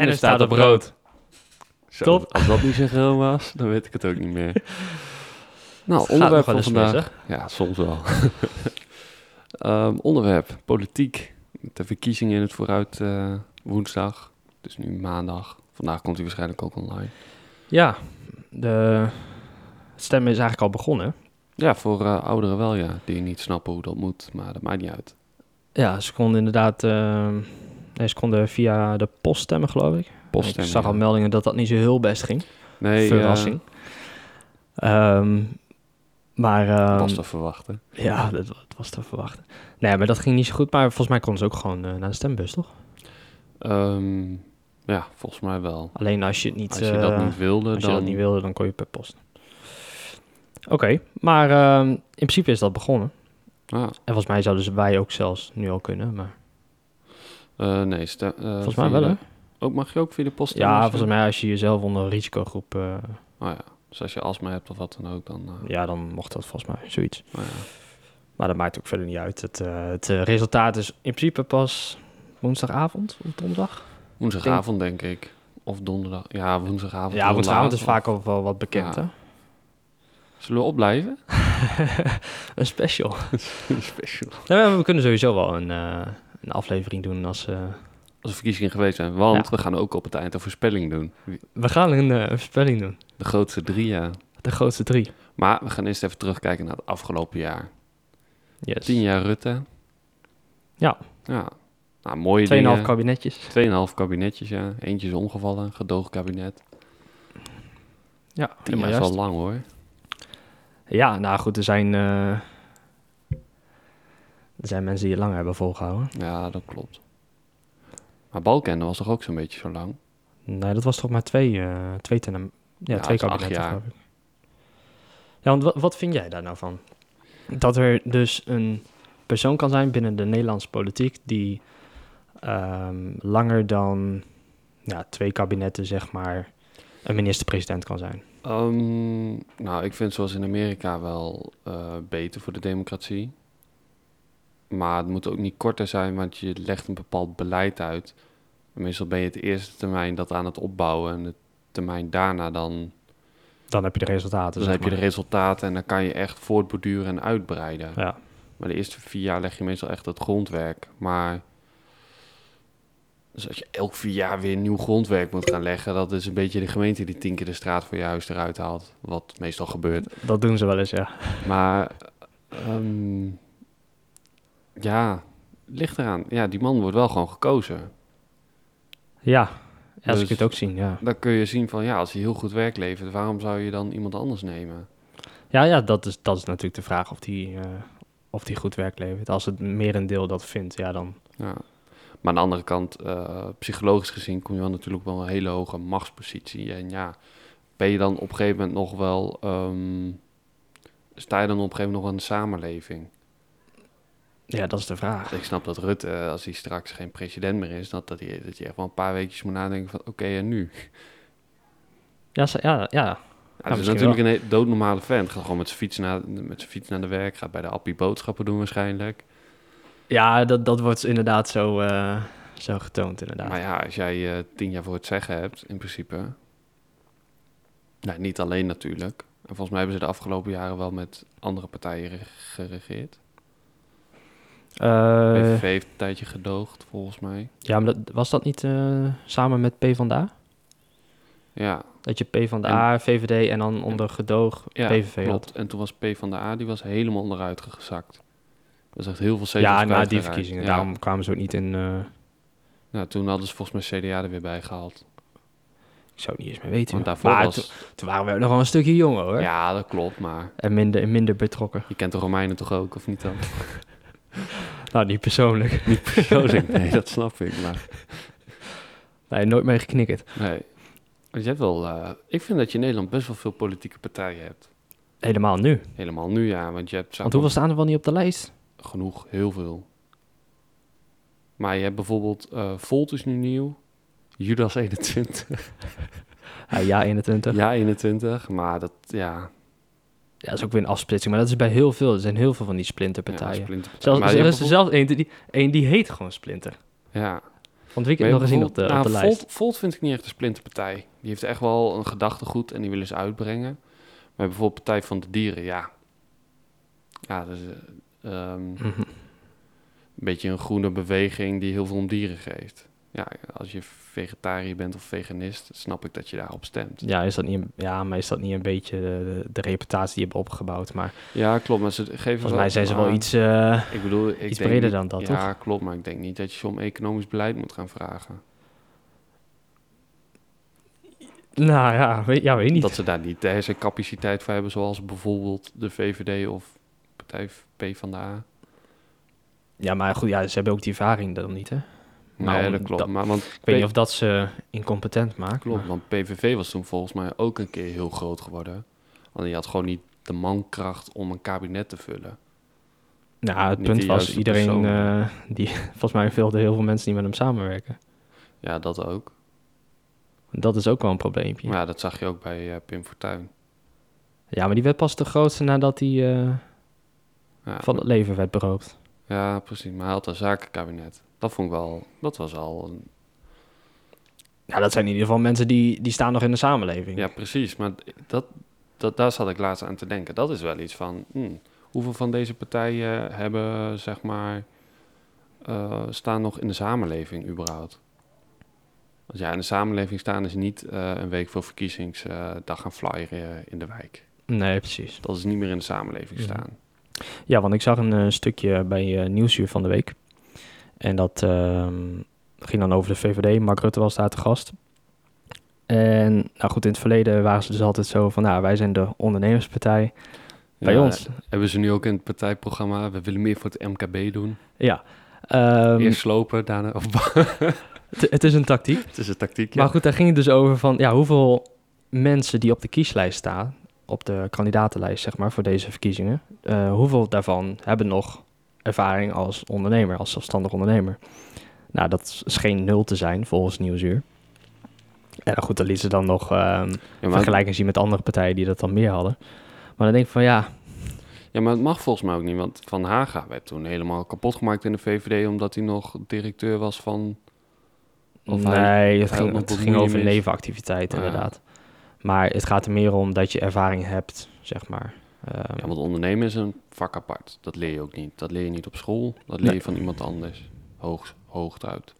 En, er staat op rood. Zo, Top. Als dat niet synchroon was, dan weet ik het ook niet meer. Nou, Gaat onderwerp van vandaag. mis, Ja, soms wel. Ehm, onderwerp, politiek. De verkiezingen in het vooruit eh, woensdag. Dus nu maandag. Vandaag komt hij waarschijnlijk ook online. Ja, de stemmen is eigenlijk al begonnen. Ja, voor eh, ouderen wel, ja. Die niet snappen hoe dat moet, maar dat maakt niet uit. Ja, ze konden inderdaad... eh, nee, ze konden via de post stemmen, geloof ik. Poststemmen, ik zag al ja. meldingen dat dat niet zo heel best ging. Nee, Verrassing. Ehm, maar... eh, ehm, was te verwachten. Ja, dat, wa- dat was te verwachten. Nee, maar dat ging niet zo goed. Maar volgens mij konden ze ook gewoon eh, naar de stembus, toch? Ehm, ja, volgens mij wel. Alleen als je het niet... Als je dat eh, niet wilde, Als je dan... dat niet wilde, dan kon je per post. Oké, maar in principe is dat begonnen. En volgens mij zouden ze wij ook zelfs nu al kunnen. Maar eh, nee, stem, eh, volgens mij via wel, hè? Ook mag je ook via de post Ja, volgens mij als je jezelf onder een risicogroep... eh, Oh ja, dus als je astma hebt of wat dan ook, dan... ja, dan mocht dat volgens mij, zoiets. oh ja. Maar dat maakt ook verder niet uit. Het, het resultaat is in principe pas woensdagavond of donderdag. Woensdagavond, denk ik. Of donderdag. Ja, woensdagavond. Ja, woensdagavond is of- vaak al wel wat bekend, Ja. hè? Zullen we opblijven? een special. Special. Ja, we kunnen sowieso wel een, een aflevering doen als... eh, Als er verkiezingen geweest zijn. Want Ja. we gaan ook op het eind een voorspelling doen. We gaan een, een voorspelling doen. De grootste drie, ja. De grootste drie. Maar we gaan eerst even terugkijken naar het afgelopen jaar. Yes. Tien jaar Rutte. Ja. Ja. Nou, mooie 2,5 dingen. kabinetjes. 2,5 kabinetjes, ja. Eentje is omgevallen, gedogen kabinet. Ja, Tien jaar is wel lang, hoor. Ja, nou goed, er zijn, eh, er zijn mensen die het langer hebben volgehouden. Ja, dat klopt. Maar Balkenende was toch ook zo'n beetje zo lang? Nee, dat was toch maar twee, eh twee, ten, ja, Ja, twee kabinetten, geloof ik. Ja, want wat, wat vind jij daar nou van? Dat er dus een persoon kan zijn binnen de Nederlandse politiek die ehm, langer dan ja, twee kabinetten, zeg maar, een minister-president kan zijn. Ehm, nou, ik vind zoals in Amerika wel eh, beter voor de democratie. Maar het moet ook niet korter zijn, want je legt een bepaald beleid uit. Meestal ben je het eerste termijn dat aan het opbouwen en de termijn daarna dan, Dan heb je de resultaten. dan zeg heb je de resultaten en dan kan je echt voortborduren en uitbreiden. Ja, Maar de eerste vier jaar leg je meestal echt het grondwerk. Maar dus als je elk vier jaar weer nieuw grondwerk moet gaan leggen, dat is een beetje de gemeente die tien keer de straat voor je huis eruit haalt. Wat meestal gebeurt. dat doen ze wel eens, ja. Maar ehm, ja, ligt eraan. Ja, die man wordt wel gewoon gekozen. Ja, als Dus- ik het ook zien, ja. Dan kun je zien van ja, als hij heel goed werk levert, waarom zou je dan iemand anders nemen? Ja, ja dat, is, dat is natuurlijk de vraag of die, eh, of die goed werk levert. Als het merendeel dat vindt, ja dan... Ja. Maar aan de andere kant, eh, psychologisch gezien, kom je wel natuurlijk wel een hele hoge machtspositie. En ja, ben je dan op een gegeven moment nog wel, ehm, sta je dan op een gegeven moment nog aan de samenleving? Ja, dat is de vraag. Ik snap dat Rutte, eh, als hij straks geen president meer is, dat, dat, hij, dat je echt wel een paar weekjes moet nadenken van oké, en nu? Ja, ze- ja, ja. Ja, het is natuurlijk een doodnormale vent. Gaat gewoon met zijn fiets naar, met zijn fiets naar de werk, gaat bij de appie boodschappen doen waarschijnlijk. ja dat, dat wordt inderdaad zo, eh, zo getoond, inderdaad. Maar ja, als jij eh, tien jaar voor het zeggen hebt, in principe. Nou, niet alleen natuurlijk. En volgens mij hebben ze de afgelopen jaren wel met andere partijen re- geregeerd. Eh, PVV heeft een tijdje gedoogd, volgens mij. ja, maar dat, was dat niet eh, samen met PvdA? Ja, Dat je PvdA, VVD en dan onder gedoog ja PVV had. klopt. En toen was P van de A, die was helemaal onderuit gezakt. Dat is echt heel veel zetels Ja, na die verkiezingen. Ja. Daarom kwamen ze ook niet in... Nou, toen hadden ze volgens mij CDA er weer bij gehaald. ik zou het niet eens meer weten. Want daarvoor maar was... toen, toen waren we nog wel een stukje jonger, hoor. Ja, dat klopt, maar En minder, minder betrokken. je kent de Romeinen toch ook, of niet dan? Nou, niet persoonlijk. niet persoonlijk, nee, dat snap ik, maar... Nee, nooit mee geknikkerd. Nee. Want je hebt wel... eh, ik vind dat je in Nederland best wel veel politieke partijen hebt. Helemaal nu. Helemaal nu, ja, want je hebt... Want hoeveel staan er wel niet op de lijst? Genoeg, heel veel. Maar je hebt bijvoorbeeld... eh Volt is nu nieuw. Judas 21. Ja, ja 21. ja, 21. Maar dat, ja... Ja, dat is ook weer een afsplitsing. Maar dat is bij heel veel. Er zijn heel veel van die ja splinterpartijen. Zelfs, maar er is er zelfs één die, één die heet gewoon Splinter. Ja. van het weekend nog gezien op de, nou, op de Volt, lijst. Volt vind ik niet echt een splinterpartij. Die heeft echt wel een gedachtegoed en die willen ze uitbrengen. Maar bijvoorbeeld Partij van de Dieren, ja. Ja, dat is ehm, Mhm. een beetje een groene beweging die heel veel om dieren geeft. Ja, als je vegetariër bent of veganist, snap ik dat je daarop stemt. Ja, is dat niet, een- ja, maar is dat niet een beetje de, de reputatie die je hebt opgebouwd? Maar Ja, klopt, maar ze geven volgens mij zijn ze wel iets... eh, Ik bedoel, ik iets denk breder niet- dan dat, Ja, klopt, maar ik denk niet dat je om economisch beleid moet gaan vragen. nou ja, weet, ja, weet niet. Dat ze daar niet de hersencapaciteit voor hebben, zoals bijvoorbeeld de VVD of Partij P van de A. Ja, maar goed, ja, ze hebben ook die ervaring dan niet, hè? Nee, om- dat klopt. dat- maar want Ik weet niet of dat ze incompetent maakt. Klopt, maar- want PVV was toen volgens mij ook een keer heel groot geworden. Want die had gewoon niet de mankracht om een kabinet te vullen. Nou, het Niet punt was, iedereen, eh, die, volgens mij wilden heel veel mensen niet met hem samenwerken. Ja, dat ook. Dat is ook wel een probleempje. Maar ja, dat zag je ook bij eh, Pim Fortuyn. Ja, maar die werd pas de grootste nadat hij eh, Ja, van het leven werd beroofd. ja, precies. Maar hij had een zakenkabinet. Dat vond ik wel, dat was al een... Ja, dat zijn in ieder geval mensen die, die staan nog in de samenleving. Ja, precies. Maar dat, dat, daar zat ik laatst aan te denken. Dat is wel iets van, hmm, hoeveel van deze partijen hebben, zeg maar, eh, staan nog in de samenleving überhaupt? Want ja, in de samenleving staan is niet eh, een week voor verkiezingsdag gaan flyeren in de wijk. Nee, precies. Dat is niet meer in de samenleving staan. Ja, want ik zag een eh, stukje bij Nieuwsuur van de week. En dat ehm, ging dan over de VVD. Mark Rutte was daar te gast. En nou goed, in het verleden waren ze dus altijd zo van... Nou, wij zijn de ondernemerspartij. Bij Ja, ons. Hebben ze nu ook in het partijprogramma, we willen meer voor het MKB doen. Ja. Ehm, Eerst slopen, daarna... Of, het, het is een tactiek. het is een tactiek, ja. Maar goed, daar ging het dus over van... Ja, hoeveel mensen die op de kieslijst staan... Op de kandidatenlijst, zeg maar, voor deze verkiezingen... eh, hoeveel daarvan hebben nog ervaring als ondernemer, als zelfstandig ondernemer? Nou, dat scheen nul te zijn, volgens Nieuwsuur. En dan goed, dan liet ze dan nog ehm Ja, maar, vergelijking zien met andere partijen die dat dan meer hadden. Maar dan denk ik van ja, ja, maar het mag volgens mij ook niet, want Van Haga werd toen helemaal kapot gemaakt in de VVD... omdat hij nog directeur was van... Of hij- nee, het ging, het over nevenactiviteit Ah, ja. inderdaad. Maar het gaat er meer om dat je ervaring hebt, zeg maar. Ehm, Ja, want ondernemen is een vak apart. Dat leer je ook niet. Dat leer je niet op school. Dat leer Nee. je van iemand anders. Hoog, hooguit.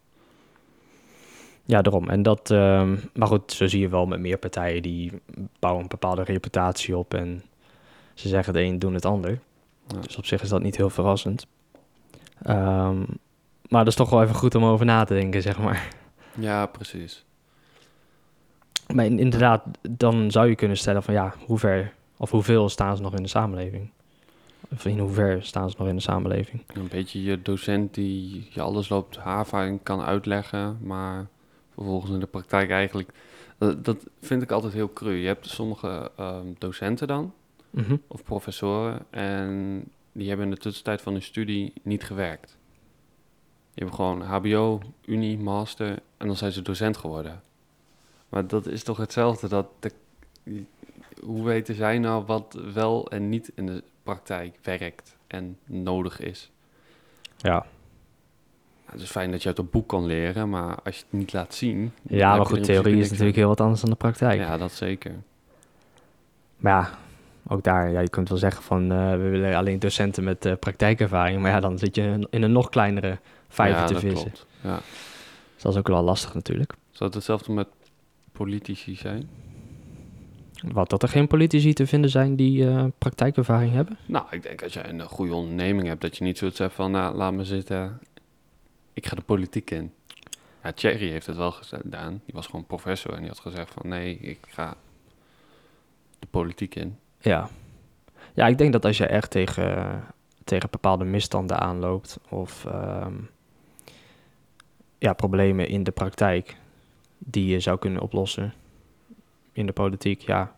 Ja, daarom. En dat, ehm, maar goed, zo zie je wel met meer partijen die bouwen een bepaalde reputatie op en ze zeggen de een doen het ander. Ja. Dus op zich is dat niet heel verrassend. Ehm, maar dat is toch wel even goed om over na te denken, zeg maar. Ja, precies. Maar in- inderdaad, dan zou je kunnen stellen van ja, hoe ver of hoeveel staan ze nog in de samenleving? Of in hoever staan ze nog in de samenleving? Een beetje je docent die je alles loopt hava en kan uitleggen, maar vervolgens in de praktijk eigenlijk... Dat, dat vind ik altijd heel cru. Je hebt sommige ehm, docenten dan, Mhm. of professoren, en die hebben in de tussentijd van hun studie niet gewerkt. Die hebben gewoon HBO, Unie, Master en dan zijn ze docent geworden. Maar dat is toch hetzelfde, dat de, hoe weten zij nou wat wel en niet in de praktijk werkt en nodig is? Ja. Nou, het is fijn dat je uit een boek kan leren, maar als je het niet laat zien... ja, maar goed, theorie is natuurlijk heel wat anders dan de praktijk. Ja, dat zeker. Maar ja, ook daar, ja, je kunt wel zeggen van eh, we willen alleen docenten met eh, praktijkervaring. Maar ja, dan zit je in- in een nog kleinere vijver ja, te dat vissen. klopt. Ja. Dus dat is ook wel lastig natuurlijk. Zou het hetzelfde met politici zijn? Wat, dat er geen politici te vinden zijn die eh, praktijkervaring hebben? Nou, ik denk als je een goede onderneming hebt, dat je niet zoiets hebt van, nou, laat me zitten, ik ga de politiek in. Ja, Thierry heeft het wel gedaan. Die was gewoon professor en die had gezegd van, nee, ik ga de politiek in. Ja. Ja, ik denk dat als je echt tegen, tegen bepaalde misstanden aanloopt of ehm, ja, problemen in de praktijk die je zou kunnen oplossen in de politiek, ja.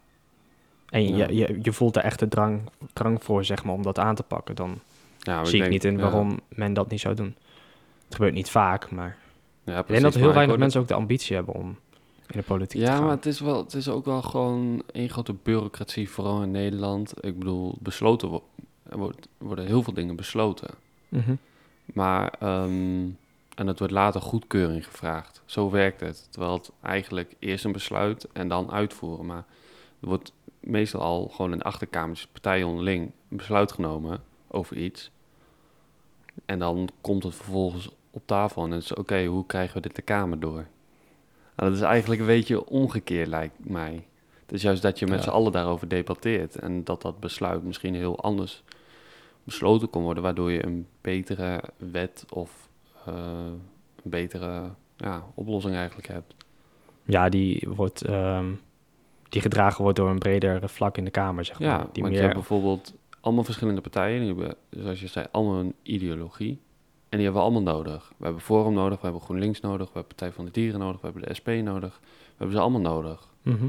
En Ja. Je, je, je voelt er echt de drang, drang voor, zeg maar, om dat aan te pakken. Dan Ja, zie ik denk- niet in ja, waarom men dat niet zou doen. Het gebeurt niet vaak, maar Ja, ik denk dat heel weinig mensen ook de ambitie hebben om in de politiek te Ja, gaan. maar het is, wel, het is ook wel gewoon één grote bureaucratie, vooral in Nederland. Ik bedoel, besloten wo- er wordt, worden heel veel dingen besloten. Mhm. Maar ehm, En het wordt later goedkeuring gevraagd. Zo werkt het. Terwijl het eigenlijk eerst een besluit en dan uitvoeren. Maar er wordt meestal al gewoon in de achterkamertjes partijen onderling een besluit genomen over iets. En dan komt het vervolgens op tafel en dan is oké, hoe krijgen we dit de Kamer door? Nou, dat is eigenlijk een beetje omgekeerd, lijkt mij. Het is juist dat je met Ja. z'n allen daarover debatteert en dat dat besluit misschien heel anders besloten kon worden, waardoor je een betere wet of een betere ja, oplossing eigenlijk hebt. Ja, die wordt... ehm, die gedragen wordt door een breder vlak in de Kamer, zeg maar. Ja, die want je meer... hebt bijvoorbeeld allemaal verschillende partijen. Die hebben, zoals je zei, allemaal een ideologie. En die hebben we allemaal nodig. We hebben Forum nodig, we hebben GroenLinks nodig, we hebben Partij van de Dieren nodig, we hebben de SP nodig. We hebben ze allemaal nodig. Mhm.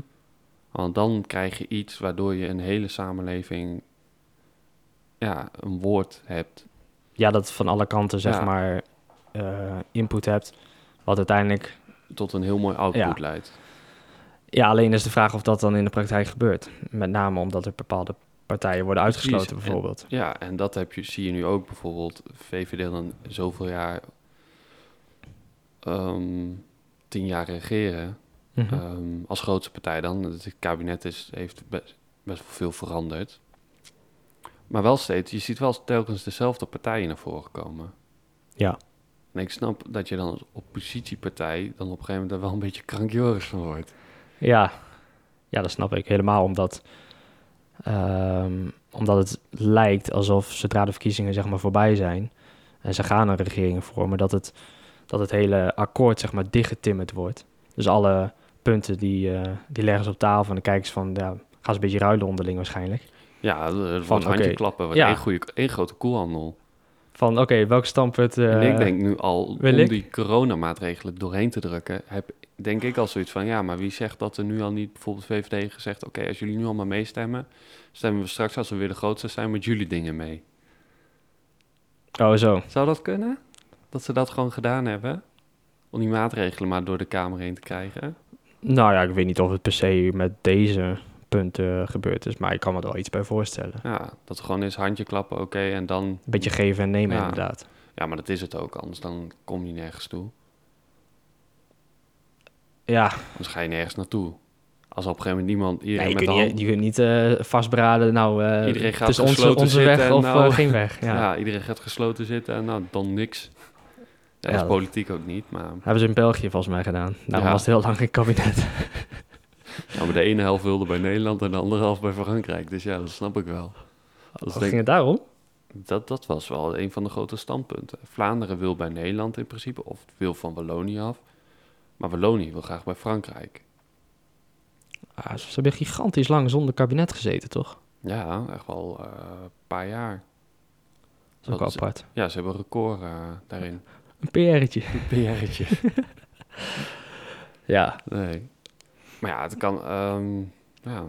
Want dan krijg je iets waardoor je een hele samenleving ja, een woord hebt. Ja, dat van alle kanten, zeg Ja. maar, eh, input hebt. Wat uiteindelijk... Tot een heel mooi output Ja. leidt. Ja, alleen is de vraag of dat dan in de praktijk gebeurt. Met name omdat er bepaalde partijen worden uitgesloten, Precies. bijvoorbeeld. Ja, en dat heb je, zie je nu ook bijvoorbeeld. VVD dan zoveel jaar, ehm, tien jaar regeren. Mhm. Ehm, als grootste partij dan. Het kabinet is, heeft best, best wel veel veranderd. Maar wel steeds, je ziet wel telkens dezelfde partijen naar voren komen. Ja. En ik snap dat je dan als oppositiepartij dan op een gegeven moment er wel een beetje krankjoris van wordt. Ja. ja, dat snap ik helemaal. Omdat, ehm, omdat het lijkt alsof zodra de verkiezingen zeg maar, voorbij zijn... en ze gaan een regering vormen... dat het, dat het hele akkoord zeg maar, dichtgetimmerd wordt. Dus alle punten die, eh, die leggen ze op tafel... en dan kijken ze van... Ja, gaan ze een beetje ruilen onderling waarschijnlijk. Ja, er Van, wordt handje klappen. Wordt ja. één, goede, één grote koelhandel. Van oké, welk standpunt... eh, en ik denk nu al, om ik? die coronamaatregelen doorheen te drukken... heb denk ik al zoiets van... ja, maar wie zegt dat er nu al niet bijvoorbeeld VVD gezegd... oké, als jullie nu allemaal meestemmen... stemmen we straks als we weer de grootste zijn met jullie dingen mee. Oh, zo. Zou dat kunnen? Dat ze dat gewoon gedaan hebben? Om die maatregelen maar door de Kamer heen te krijgen? Nou ja, ik weet niet of het per se met deze punten gebeurd is... maar ik kan me er wel iets bij voorstellen. Ja, dat gewoon is handje klappen, oké, en dan... Een beetje geven en nemen, Ja. inderdaad. Ja, maar dat is het ook, anders dan kom je nergens toe. Ja, Anders ga je nergens naartoe. Als op een gegeven moment niemand... nee, Iedereen je, met kunt hand- je kunt niet eh, vastberaden, nou, eh Iedereen gaat het is onze, gesloten onze weg zitten, of nou. eh, geen weg. Ja. ja. iedereen gaat gesloten zitten en nou, dan niks. Ja, dat is politiek ook niet, maar... Hebben ze in België volgens mij gedaan. Nou, was het heel lang in kabinet. Ja, maar de ene helft wilde bij Nederland en de andere helft bij Frankrijk. Dus ja, dat snap ik wel. Wat denk- ging het daarom? dat, dat was wel een van de grote standpunten. Vlaanderen wil bij Nederland in principe, of wil van Wallonië af. Maar Wallonië wil graag bij Frankrijk. Ah, ze hebben gigantisch lang zonder kabinet gezeten, toch? Ja, echt wel eh, een paar jaar. Dat is ook apart. Ja, ze hebben een record eh, daarin. Een PR'tje. Een PR'tje. Ja. Nee. Maar ja, het kan... ehm, ja.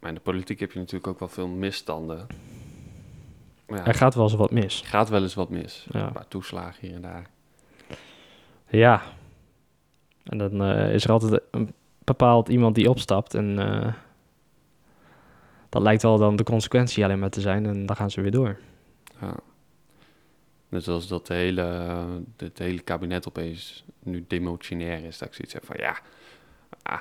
Maar in de politiek heb je natuurlijk ook wel veel misstanden. Ja, Er gaat wel eens wat mis. gaat wel eens wat mis. Ja. Een paar toeslagen hier en daar. Ja. En dan eh, is er altijd een bepaald iemand die opstapt. En eh, dat lijkt wel dan de consequentie alleen maar te zijn. En dan gaan ze weer door. Ja. Net zoals dat de hele, eh, het hele kabinet opeens nu demotionair is. Dat ik zoiets heb van ja, ah,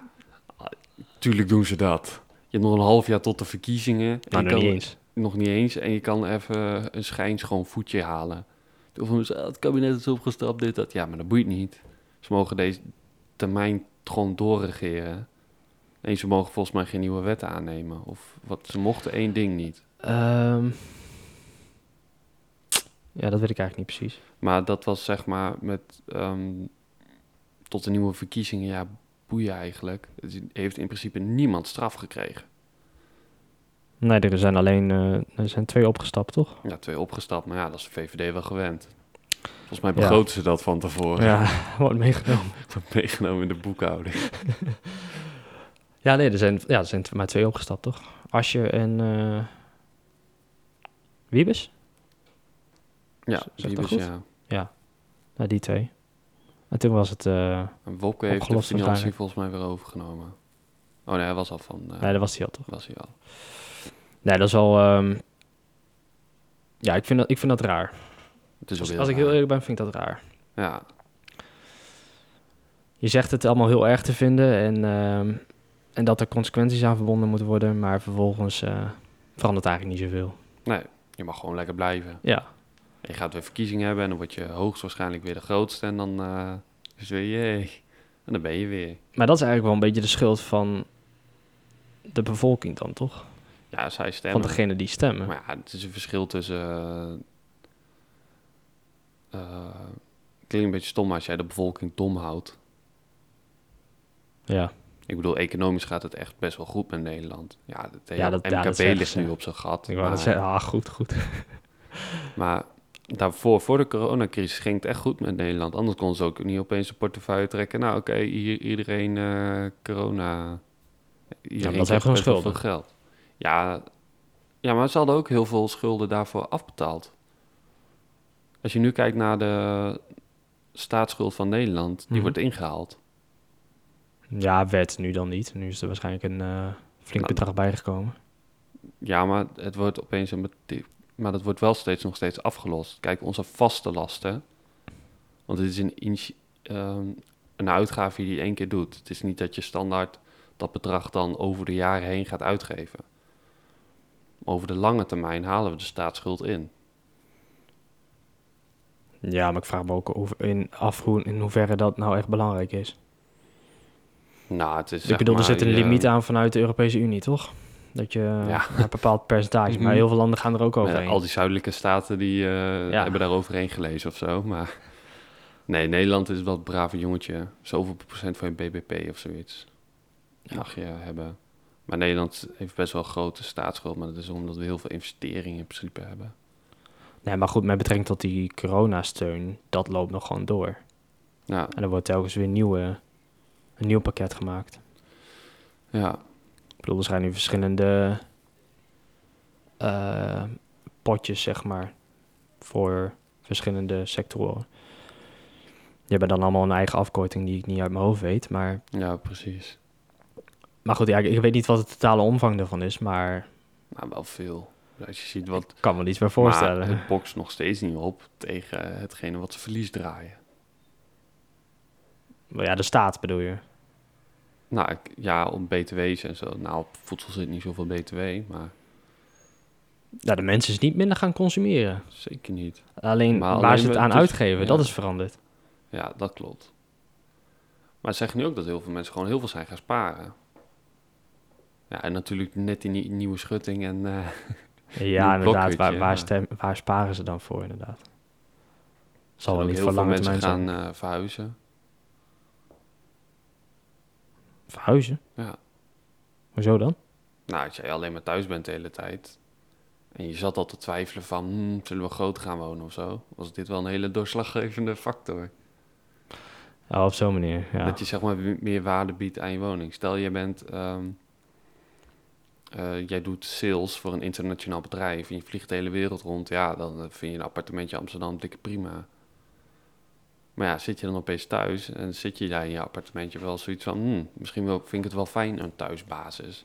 tuurlijk doen ze dat. Je hebt nog een half jaar tot de verkiezingen. en Nou, nog kan- niet eens. Nog niet eens. En je kan even een schijnschoon voetje halen. Toen van ah, het kabinet is opgestapt, dit, dat. Ja, maar dat boeit niet. Ze mogen deze termijn gewoon doorregeren. En ze mogen volgens mij geen nieuwe wetten aannemen. Of wat, ze mochten één ding niet. Ehm, ja, dat weet ik eigenlijk niet precies. Maar dat was zeg maar met ehm, tot de nieuwe verkiezingen, ja, boeien eigenlijk. Het heeft in principe niemand straf gekregen. Nee, er zijn alleen eh, er zijn twee opgestapt, toch? Ja, twee opgestapt, maar ja, dat is de VVD wel gewend. Volgens mij Ja. begroten ze dat van tevoren. Ja, wordt meegenomen. Wordt meegenomen in de boekhouding. Ja, nee, er zijn, ja, er zijn maar twee opgestapt, toch? Asje en eh Wiebes? Ja, Wiebes, goed? ja. Nou, die twee. En toen was het... eh, En Wopke heeft de financiën volgens mij weer overgenomen. Oh nee, hij was al van... eh, nee, dat was die al, toch? was hij al. Nee, dat is al... ehm, ja, ik vind dat, ik vind dat raar. Het is ook Als, heel als ik heel eerlijk ben, vind ik dat raar. Ja, Je zegt het allemaal heel erg te vinden en, ehm, en dat er consequenties aan verbonden moeten worden, maar vervolgens eh, verandert eigenlijk niet zoveel. nee, je mag gewoon lekker blijven. Ja, Je gaat weer verkiezingen hebben en dan word je hoogstwaarschijnlijk weer de grootste. En dan eh, is weer jee. En dan ben je weer. maar dat is eigenlijk wel een beetje de schuld van de bevolking dan, toch? Ja, zij stemmen. Van degene die stemmen. Maar ja, het is een verschil tussen... eh, klinkt een beetje stom als jij de bevolking dom houdt. Ja, Ik bedoel, economisch gaat het echt best wel goed met Nederland. Ja, het Ja, dat- ja, MKB dat zeggen ligt nu op zijn gat. ik maar, dat zeggen. Ah, goed, goed. maar daarvoor, voor de coronacrisis, ging het echt goed met Nederland. Anders kon ze ook niet opeens een portefeuille trekken. Nou, oké, hier iedereen eh, corona. Iedereen dat krijgt gewoon schulden. veel geld. Ja, ja, maar ze hadden ook heel veel schulden daarvoor afbetaald. Als je nu kijkt naar de staatsschuld van Nederland, die Mhm. wordt ingehaald. Ja, werd nu dan niet. Nu is er waarschijnlijk een eh, flink Nou, bedrag bijgekomen. Ja, maar het wordt opeens een... Maar dat wordt wel steeds nog steeds afgelost. Kijk, onze vaste lasten... Want het is een, ehm, een uitgave die je één keer doet. Het is niet dat je standaard dat bedrag dan over de jaren heen gaat uitgeven. Over de lange termijn halen we de staatsschuld in. Ja, maar ik vraag me ook over in, af in hoeverre dat nou echt belangrijk is. Nou, het is ik bedoel, er zit een limiet aan vanuit de Europese Unie, toch? Dat je Ja. een bepaald percentage, maar heel veel landen gaan er ook overheen. al die zuidelijke staten die Ja. hebben daar overheen gelezen of zo. Maar nee, Nederland is wel het brave jongetje. Zoveel procent van je BBP of zoiets Ja. mag je hebben. Maar Nederland heeft best wel grote staatsschuld. Maar dat is omdat we heel veel investeringen in principe hebben. Nee, maar goed, met betrekking tot die coronasteun, dat loopt nog gewoon door. Ja, En er wordt telkens weer een, nieuwe, een nieuw pakket gemaakt. ja, bedoel, er zijn nu verschillende eh, potjes, zeg maar, voor verschillende sectoren. Die hebben dan allemaal een eigen afkorting die ik niet uit mijn hoofd weet. Maar, ja, precies. maar goed, ja, ik, weet niet wat de totale omvang daarvan is, maar Nou, wel veel. Als je ziet wat... ik kan me er iets bij voorstellen. Maar het bokst nog steeds niet op tegen hetgene wat ze verlies draaien. Ja, de staat bedoel je. Nou, ik- ja, om btw's en zo. Nou, op voedsel zit niet zoveel btw, maar Ja, de mensen is niet minder gaan consumeren. zeker niet. Alleen Maar waar alleen ze het aan dus- uitgeven, ja. dat is veranderd. Ja, dat klopt. Maar ze zeggen nu ook dat heel veel mensen gewoon heel veel zijn gaan sparen. Ja, en natuurlijk net die nie- nieuwe schutting en... eh, Ja, inderdaad. Waar, waar, stem, waar sparen ze dan voor, inderdaad? Zal wel niet heel voor veel lange termijn gaan eh, verhuizen. Verhuizen? Ja. Hoezo dan? Nou, als jij alleen maar thuis bent de hele tijd... en je zat al te twijfelen van... hmm, zullen we groter gaan wonen of zo? Was dit wel een hele doorslaggevende factor. Oh, op zo'n manier, ja. Dat je zeg maar me- meer waarde biedt aan je woning. Stel, je bent... ehm, eh, jij doet sales voor een internationaal bedrijf... en je vliegt de hele wereld rond. Ja, dan eh, vind je een appartementje Amsterdam dikke prima. Maar ja, zit je dan opeens thuis... en zit je daar in je appartementje wel zoiets van... hmm, misschien wel, vind ik het wel fijn, een thuisbasis.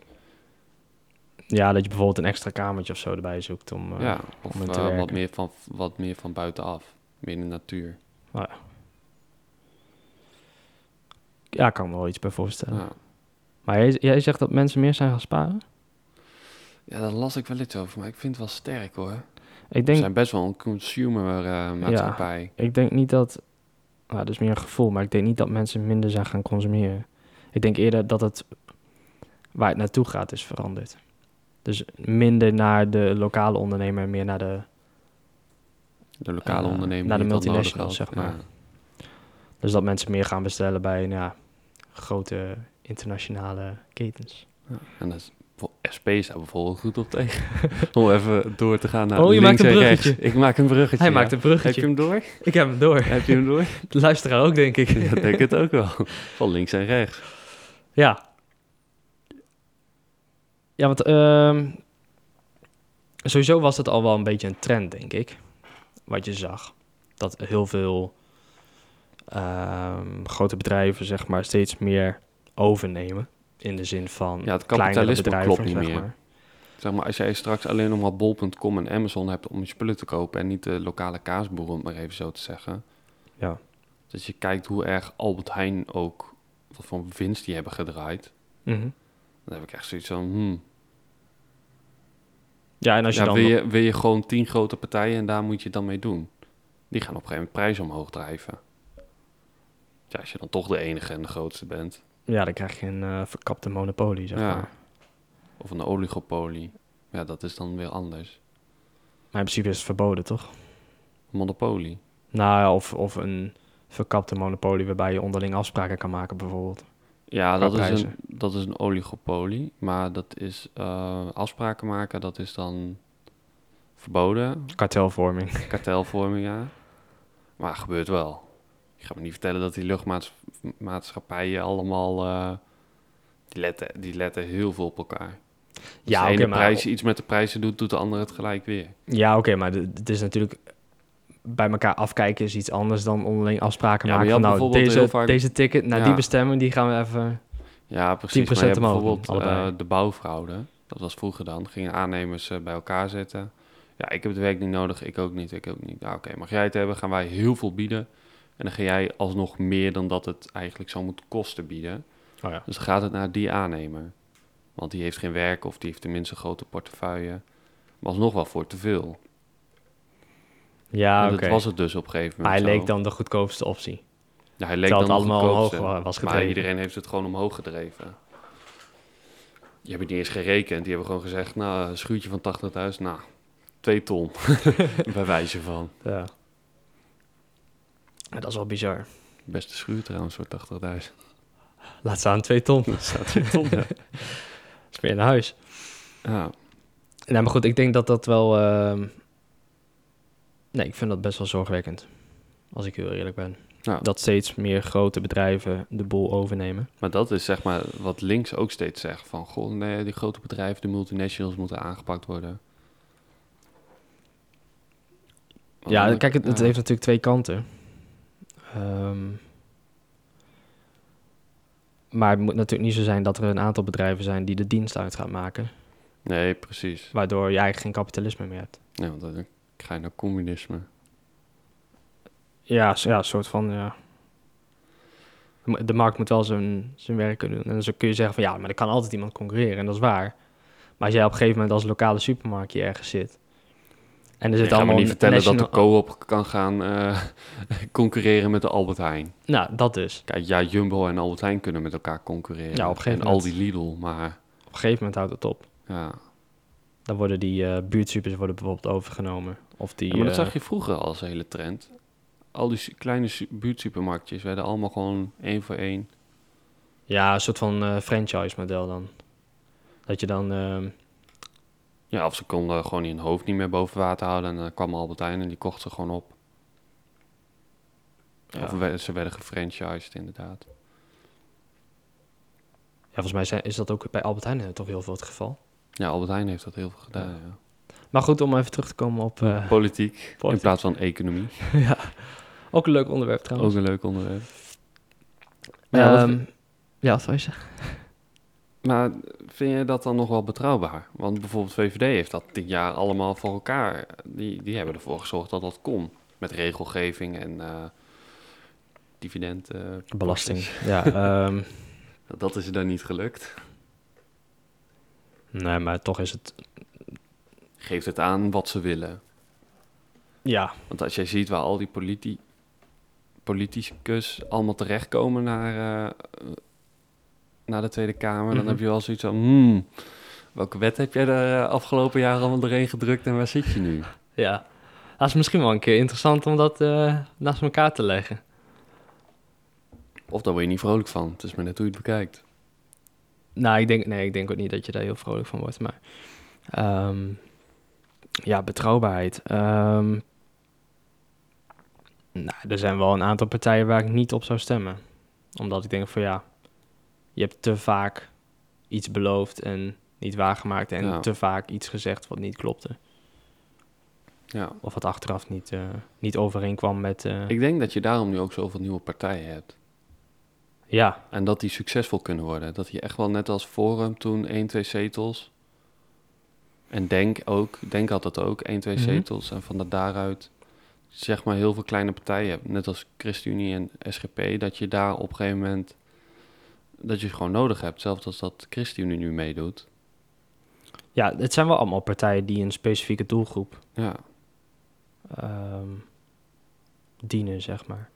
Ja, dat je bijvoorbeeld een extra kamertje of zo erbij zoekt om... eh, ja, of om te eh, wat, meer van, wat meer van buitenaf. Meer in de natuur. Ja, ik kan me wel iets bij voorstellen. Ja. Maar jij, jij zegt dat mensen meer zijn gaan sparen? ja, daar las ik wel iets over, maar ik vind het wel sterk hoor. Ik We denk, zijn best wel een consumer eh, maatschappij. ik denk niet dat... Nou, dat is meer een gevoel, maar ik denk niet dat mensen minder zijn gaan consumeren. Ik denk eerder dat het waar het naartoe gaat is veranderd. Dus minder naar de lokale ondernemer en meer naar de... De lokale Eh, ondernemer. naar de multinationals, zeg maar. Ja. Dus dat mensen meer gaan bestellen bij nou, ja, grote internationale ketens. En dat is, SP staat bijvoorbeeld goed op tegen. Om even door te gaan naar Oh, je links maakt een en rechts. bruggetje. Ik maak een bruggetje. Hij ja. maakt een bruggetje. Heb je hem door? Ik heb hem door. Heb je hem door? De luisteraar ook, denk ik. ja, denk het ook wel. Van links en rechts. Ja. Ja, want ehm, sowieso was het al wel een beetje een trend, denk ik. Wat je zag. Dat heel veel ehm, grote bedrijven, zeg maar, steeds meer overnemen. In de zin van Ja, het kapitalisme klopt niet zeg meer. Zeg maar, als jij straks alleen nog maar bol.com en Amazon hebt om je spullen te kopen... en niet de lokale kaasboer, om het maar even zo te zeggen... Ja. Dus je kijkt hoe erg Albert Heijn ook, wat voor winst die hebben gedraaid. Mhm. Dan heb ik echt zoiets van, hmm. Ja, en als je Ja, dan... wil, je, wil je gewoon tien grote partijen en daar moet je dan mee doen? Die gaan op een gegeven moment prijzen omhoog drijven. Ja, als je dan toch de enige en de grootste bent. Ja, dan krijg je een eh, verkapte monopolie, zeg Ja. maar. Of een oligopolie. Ja, dat is dan weer anders. Maar in principe is het verboden, toch? Monopolie. Nou ja, of, of een verkapte monopolie waarbij je onderling afspraken kan maken, bijvoorbeeld. Ja, dat is, een, dat is een oligopolie. Maar dat is eh, afspraken maken, dat is dan verboden. Kartelvorming. Kartelvorming, ja. Maar gebeurt wel. Ik ga me niet vertellen dat die luchtmaatschappijen allemaal... eh, die, letten, die letten heel veel op elkaar. Als Ja, de oké, ene maar- prijs iets met de prijzen doet, doet de andere het gelijk weer. Ja, oké, maar het is natuurlijk... Bij elkaar afkijken is iets anders dan onderling afspraken Ja, maken. Van, nou, deze, vaak- deze ticket naar Ja. die bestemming, die gaan we even... Ja, precies. 10% Maar je bijvoorbeeld eh, de bouwfraude. Dat was vroeger dan. Gingen aannemers eh, bij elkaar zetten. Ja, ik heb het werk niet nodig. Ik ook niet. Ik ook niet. Nou, oké. Mag jij het hebben? Gaan wij heel veel bieden. En dan ga jij alsnog meer dan dat het eigenlijk zou moeten kosten bieden. Oh ja. Dus dan gaat het naar die aannemer. Want die heeft geen werk of die heeft tenminste een grote portefeuille. Maar alsnog wel voor te veel. Ja, oké. dat was het dus op een gegeven Maar hij moment leek dan de goedkoopste optie. Ja, hij leek terwijl dan het allemaal omhoog goedkoopste. wa- was Maar gedreven. iedereen heeft het gewoon omhoog gedreven. Die hebben niet eens gerekend. Die hebben gewoon gezegd, nou, een schuurtje van 80.000, nou, 2 ton. Bij wijze van. Ja. Ja, Dat is wel bizar. Beste schuur trouwens voor 80.000. Laat staan twee ton. Dat staat 2 ton. ja. Is meer naar huis. ja. Nee, maar goed, ik denk dat dat wel... ehm, Nee, ik vind dat best wel zorgwekkend. Als ik heel eerlijk ben. Dat steeds meer grote bedrijven de boel overnemen. Maar dat is zeg maar wat links ook steeds zegt. Van, goh, nee, die grote bedrijven, de multinationals moeten aangepakt worden. Want Ja, kijk, het, het ja. heeft natuurlijk twee kanten. Ehm, maar het moet natuurlijk niet zo zijn dat er een aantal bedrijven zijn die de dienst uit gaan maken. Nee, precies. Waardoor je eigenlijk geen kapitalisme meer hebt. Ja, want dan ga je naar communisme. Ja, ja een soort van, ja. De markt moet wel zijn, zijn werk kunnen doen. En dan kun je zeggen van, ja, maar er kan altijd iemand concurreren. En dat is waar. Maar als jij op een gegeven moment als lokale supermarktje ergens zit... En er zit ga me allemaal niet vertellen dat de co-op kan gaan eh, concurreren met de Albert Heijn. Nou, dat dus. Kijk, ja, Jumbo en Albert Heijn kunnen met elkaar concurreren. Ja, op een gegeven en moment. Aldi Lidl, maar Op een gegeven moment houdt het op. ja. Dan worden die eh buurtsupers worden bijvoorbeeld overgenomen. Of die... ja maar dat eh, zag je vroeger al als hele trend. Al die kleine su- buurtsupermarktjes werden allemaal gewoon één voor één. Ja, een soort van eh, franchise-model dan. Dat je dan... ehm, Ja, of ze konden gewoon hun hoofd niet meer boven water houden. En dan kwam Albert Heijn en die kocht ze gewoon op. Ja. Of ze werden gefranchised, inderdaad. ja, volgens mij zijn, is dat ook bij Albert Heijn eh, toch heel veel het geval. Ja, Albert Heijn heeft dat heel veel gedaan, ja. Maar goed, om even terug te komen op... eh, Politiek, in plaats van economie. ja, ook een leuk onderwerp Ook trouwens. een leuk onderwerp. Maar ja, wat- Ehm, ja, wat wil je zeggen? Maar vind je dat dan nog wel betrouwbaar? Want bijvoorbeeld VVD heeft dat dit jaar allemaal voor elkaar. Die, die hebben ervoor gezorgd dat dat kon. Met regelgeving en eh dividend. eh, Belasting. Ja, ehm, dat is er dan niet gelukt. nee, maar toch is het... Geeft het aan wat ze willen. Ja, Want als jij ziet waar al die politi politicus allemaal terechtkomen naar, eh, naar de Tweede Kamer, dan Mhm. heb je wel zoiets van, hmm, welke wet heb jij de afgelopen jaren allemaal doorheen gedrukt en waar zit je nu? ja. Dat is misschien wel een keer interessant om dat eh, naast elkaar te leggen. Of daar word je niet vrolijk van. Het is maar net hoe je het bekijkt. Nou, ik denk, nee, ik denk ook niet dat je daar heel vrolijk van wordt. Maar ehm, ja, betrouwbaarheid. Ehm, nou, er zijn wel een aantal partijen waar ik niet op zou stemmen. Omdat ik denk van ja, je hebt te vaak iets beloofd en niet waargemaakt. En Ja. te vaak iets gezegd wat niet klopte. Ja. Of wat achteraf niet, eh, niet overeenkwam met... eh, Ik denk dat je daarom nu ook zoveel nieuwe partijen hebt. ja, En dat die succesvol kunnen worden. Dat je echt wel net als Forum toen 1, 2 zetels. En Denk ook. Denk dat ook, 1, 2 Mhm. zetels. En van daaruit zeg maar heel veel kleine partijen hebt, net als ChristenUnie en SGP, dat je daar op een gegeven moment dat je het gewoon nodig hebt. Zelfs als dat ChristenUnie nu meedoet. Ja, het zijn wel allemaal partijen die een specifieke doelgroep Ja, ehm, dienen, zeg maar.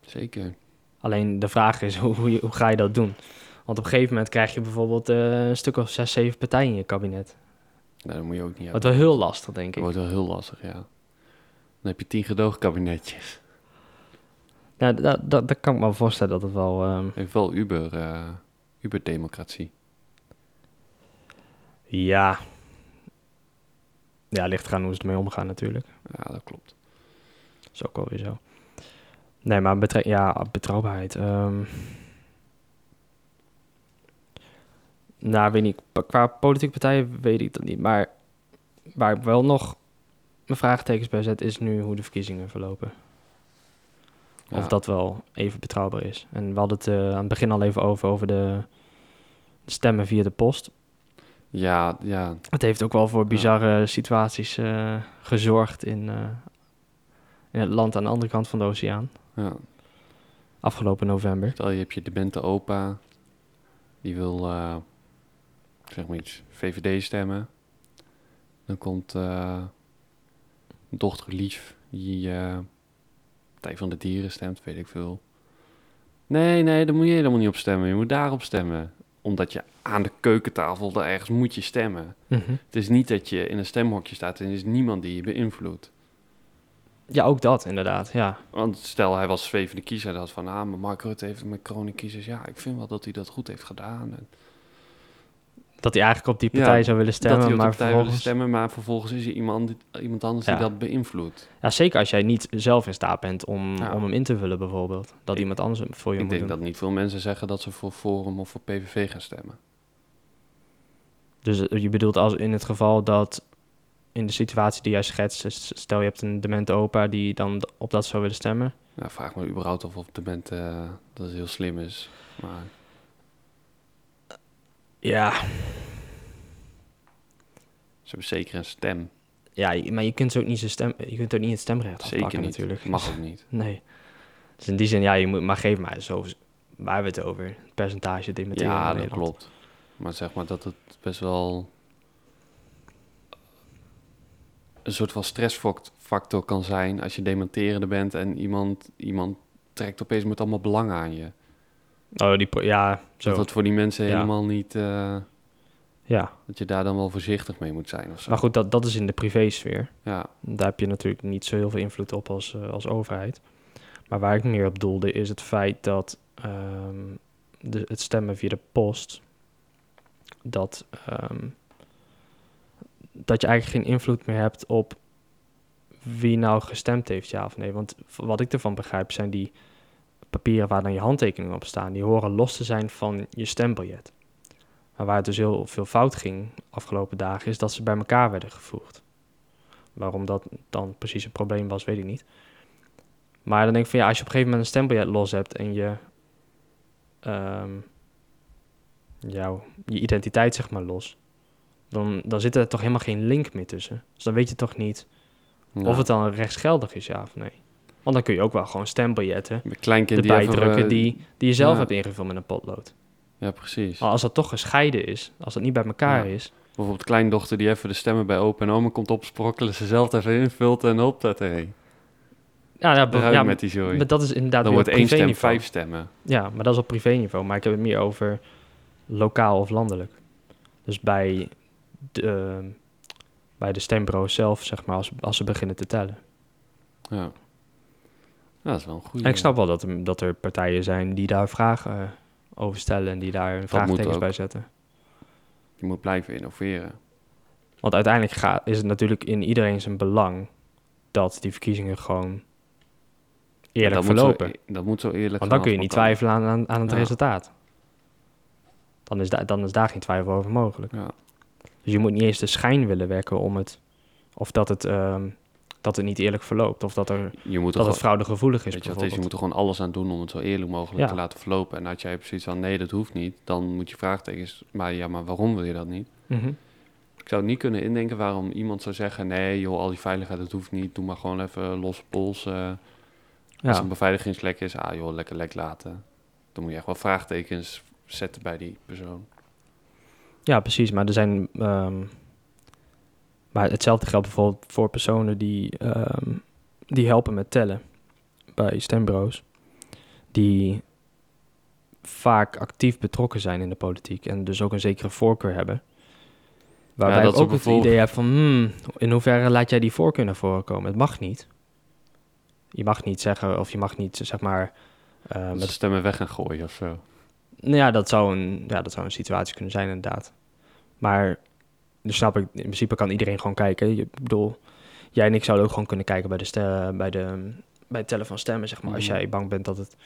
zeker. Alleen de vraag is, hoe, hoe, je- hoe ga je dat doen? Want op een gegeven moment krijg je bijvoorbeeld eh, een stuk of zes, zeven partijen in je kabinet. Nou, dat moet je ook niet hebben. wel heel lastig, denk Dat ik. wordt wel heel lastig, ja. Dan heb je tien gedoogkabinetjes. Ja, dat, dat, dat kan ik me wel voorstellen dat het wel... ehm, Heeft wel Uber, eh Uber-democratie. ja... Ja, ligt eraan hoe ze ermee omgaan natuurlijk. Ja, dat klopt. Dat is ook wel weer zo. Nee, maar betre ja, betrouwbaarheid. ehm. nou, weet niet. Qua politieke partijen weet ik dat niet. Maar waar ik wel nog mijn vraagtekens bij zet, is nu hoe de verkiezingen verlopen. Of Ja. dat wel even betrouwbaar is. En we hadden het eh, aan het begin al even over, over de stemmen via de post. Ja, ja, Het heeft ook wel voor bizarre situaties eh, gezorgd in, eh, in het land aan de andere kant van de oceaan. ja. Afgelopen november. Stel je hebt je demente opa, die wil, zeg maar iets, VVD stemmen. Dan komt dochter Lief, die Partij van de Dieren stemt, weet ik veel. Nee, nee, daar moet je helemaal niet op stemmen. Je moet daarop stemmen. Omdat je aan de keukentafel daar ergens moet je stemmen. Mhm. Het is niet dat je in een stemhokje staat en er is niemand die je beïnvloedt. Ja, ook dat inderdaad. Ja. Want stel hij was VVD kiezer, dat van, ah, maar Mark Rutte heeft met kiezers. Ja, ik vind wel dat hij dat goed heeft gedaan. En Dat hij eigenlijk op die Ja, partij zou willen stemmen, dat hij op maar vervolgens... stemmen, maar vervolgens is er iemand, iemand anders Ja. die dat beïnvloedt. Ja, zeker als jij niet zelf in staat bent om, Ja. om hem in te vullen bijvoorbeeld. Dat Ik- iemand anders voor je Ik moet denk doen. dat niet veel mensen zeggen dat ze voor Forum of voor PVV gaan stemmen. Dus eh, je bedoelt als in het geval dat in de situatie die jij schetst, stel je hebt een demente opa die dan op dat zou willen stemmen. Nou, vraag me überhaupt of op de bent eh, dat heel slim is. Maar Ja, ze hebben zeker een stem. ja maar je kunt ze ook niet zijn stem, je kunt ook niet het stemrecht Zeker afpakken niet. natuurlijk. Mag ook niet. Nee. Dus in die zin, ja, je moet maar geef maar zo. Waar hebben we het over? Het percentage dementeren Ja, dat klopt. Maar zeg maar dat het best wel een soort van stressfactor kan zijn als je dementerende bent en iemand, iemand trekt opeens met allemaal belangen aan je. Oh, die, ja, zo. Dat dat voor die mensen Ja. helemaal niet, eh, Ja, dat je daar dan wel voorzichtig mee moet zijn of zo. maar goed, dat, dat is in de privésfeer. Ja, Daar heb je natuurlijk niet zo heel veel invloed op als, eh, als overheid. Maar waar ik meer op doelde is het feit dat ehm, de, het stemmen via de post... Dat, ehm, dat je eigenlijk geen invloed meer hebt op wie nou gestemd heeft, ja of nee. Want wat ik ervan begrijp zijn die papieren waar dan je handtekeningen op staan... die horen los te zijn van je stembiljet. Maar waar het dus heel veel fout ging afgelopen dagen... is dat ze bij elkaar werden gevoegd. Waarom dat dan precies een probleem was, weet ik niet. Maar dan denk ik van ja, als je op een gegeven moment een stembiljet los hebt en je, ehm, jouw, je identiteit zeg maar los, dan, dan zit er toch helemaal geen link meer tussen. Dus dan weet je toch niet of het dan rechtsgeldig is, ja of nee. Want dan kun je ook wel gewoon stembiljetten die erbij drukken eh, die, die je zelf ja. hebt ingevuld met een potlood. Ja, precies. Maar als dat toch gescheiden is, als dat niet bij elkaar Ja. is, Bijvoorbeeld kleindochter die even de stemmen bij opa en oma komt opsprokkelen, ze zelf even invult en hop dat erheen. ja, ja, ja, met die zooi. maar dat is inderdaad Dan wordt op één stem privéniveau. vijf stemmen. Ja, maar dat is op privéniveau. Maar ik heb het meer over lokaal of landelijk. Dus bij de, ehm, bij de stembureaus zelf, zeg maar, als, als ze beginnen te tellen. Ja. Ja, dat is wel een goede. En ik snap wel dat er, dat er partijen zijn die daar vragen eh, over stellen en die daar moet vraagtekens bij zetten. Je moet blijven innoveren. Want uiteindelijk gaat, is het natuurlijk in iedereen zijn belang dat die verkiezingen gewoon eerlijk dat verlopen. Moet zo, e- dat moet zo eerlijk Want dan kun je niet twijfelen aan, aan, aan het Ja. resultaat. Dan is, da- dan is daar geen twijfel over mogelijk. Ja. Dus je moet niet eens de schijn willen wekken om het... Of dat het, ehm, dat het niet eerlijk verloopt. Of dat, er, Je moet dat het fraudegevoelig is weet je, wat is, je moet er gewoon alles aan doen om het zo eerlijk mogelijk Ja. te laten verlopen. En als jij precies van nee, dat hoeft niet, dan moet je vraagtekens. Maar ja, maar waarom wil je dat niet? Mhm. Ik zou niet kunnen indenken waarom iemand zou zeggen... nee, joh, al die veiligheid, dat hoeft niet. Doe maar gewoon even losse pols. eh. Als Ja, een beveiligingslek is, ah joh, lekker lek laten. Dan moet je echt wel vraagtekens zetten bij die persoon. ja, precies. Maar er zijn. ehm, maar hetzelfde geldt bijvoorbeeld voor personen die, ehm, die helpen met tellen bij stembureaus. Die vaak actief betrokken zijn in de politiek en dus ook een zekere voorkeur hebben. Waarbij dat ik is ook het bijvoorbeeld- idee heb van, hmm, in hoeverre laat jij die voorkeur naar voren komen? Het mag niet. Je mag niet zeggen, of je mag niet, zeg maar... Met met stemmen weg gaan gooien of zo. nou ja, dat zou een, ja, dat zou een situatie kunnen zijn, inderdaad. Maar, dus snap ik, in principe kan iedereen gewoon kijken. Je, ik bedoel, jij en ik zouden ook gewoon kunnen kijken bij, de bij, de, bij het tellen van stemmen, zeg maar. Als Mhm. jij bang bent dat het,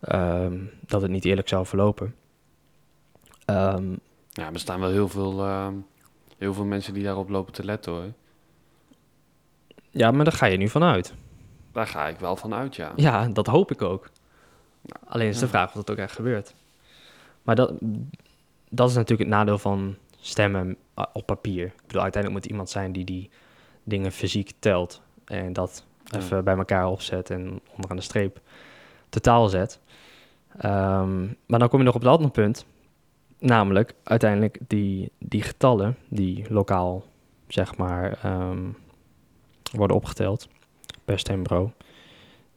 ehm, dat het niet eerlijk zou verlopen. Ehm, Ja, er staan wel heel veel, ehm, heel veel mensen die daarop lopen te letten hoor. ja, maar daar ga je nu vanuit. Daar ga ik wel van uit, ja. Ja, dat hoop ik ook. Alleen is de ja. vraag of dat ook echt gebeurt. Maar dat, dat is natuurlijk het nadeel van stemmen uh, op papier. Ik bedoel, uiteindelijk moet iemand zijn die die dingen fysiek telt. En dat Ja. even bij elkaar opzet en onderaan de streep totaal zet. Ehm, maar dan kom je nog op het andere punt. Namelijk, uiteindelijk die, die getallen die lokaal, zeg maar, ehm, worden opgeteld per stembureau.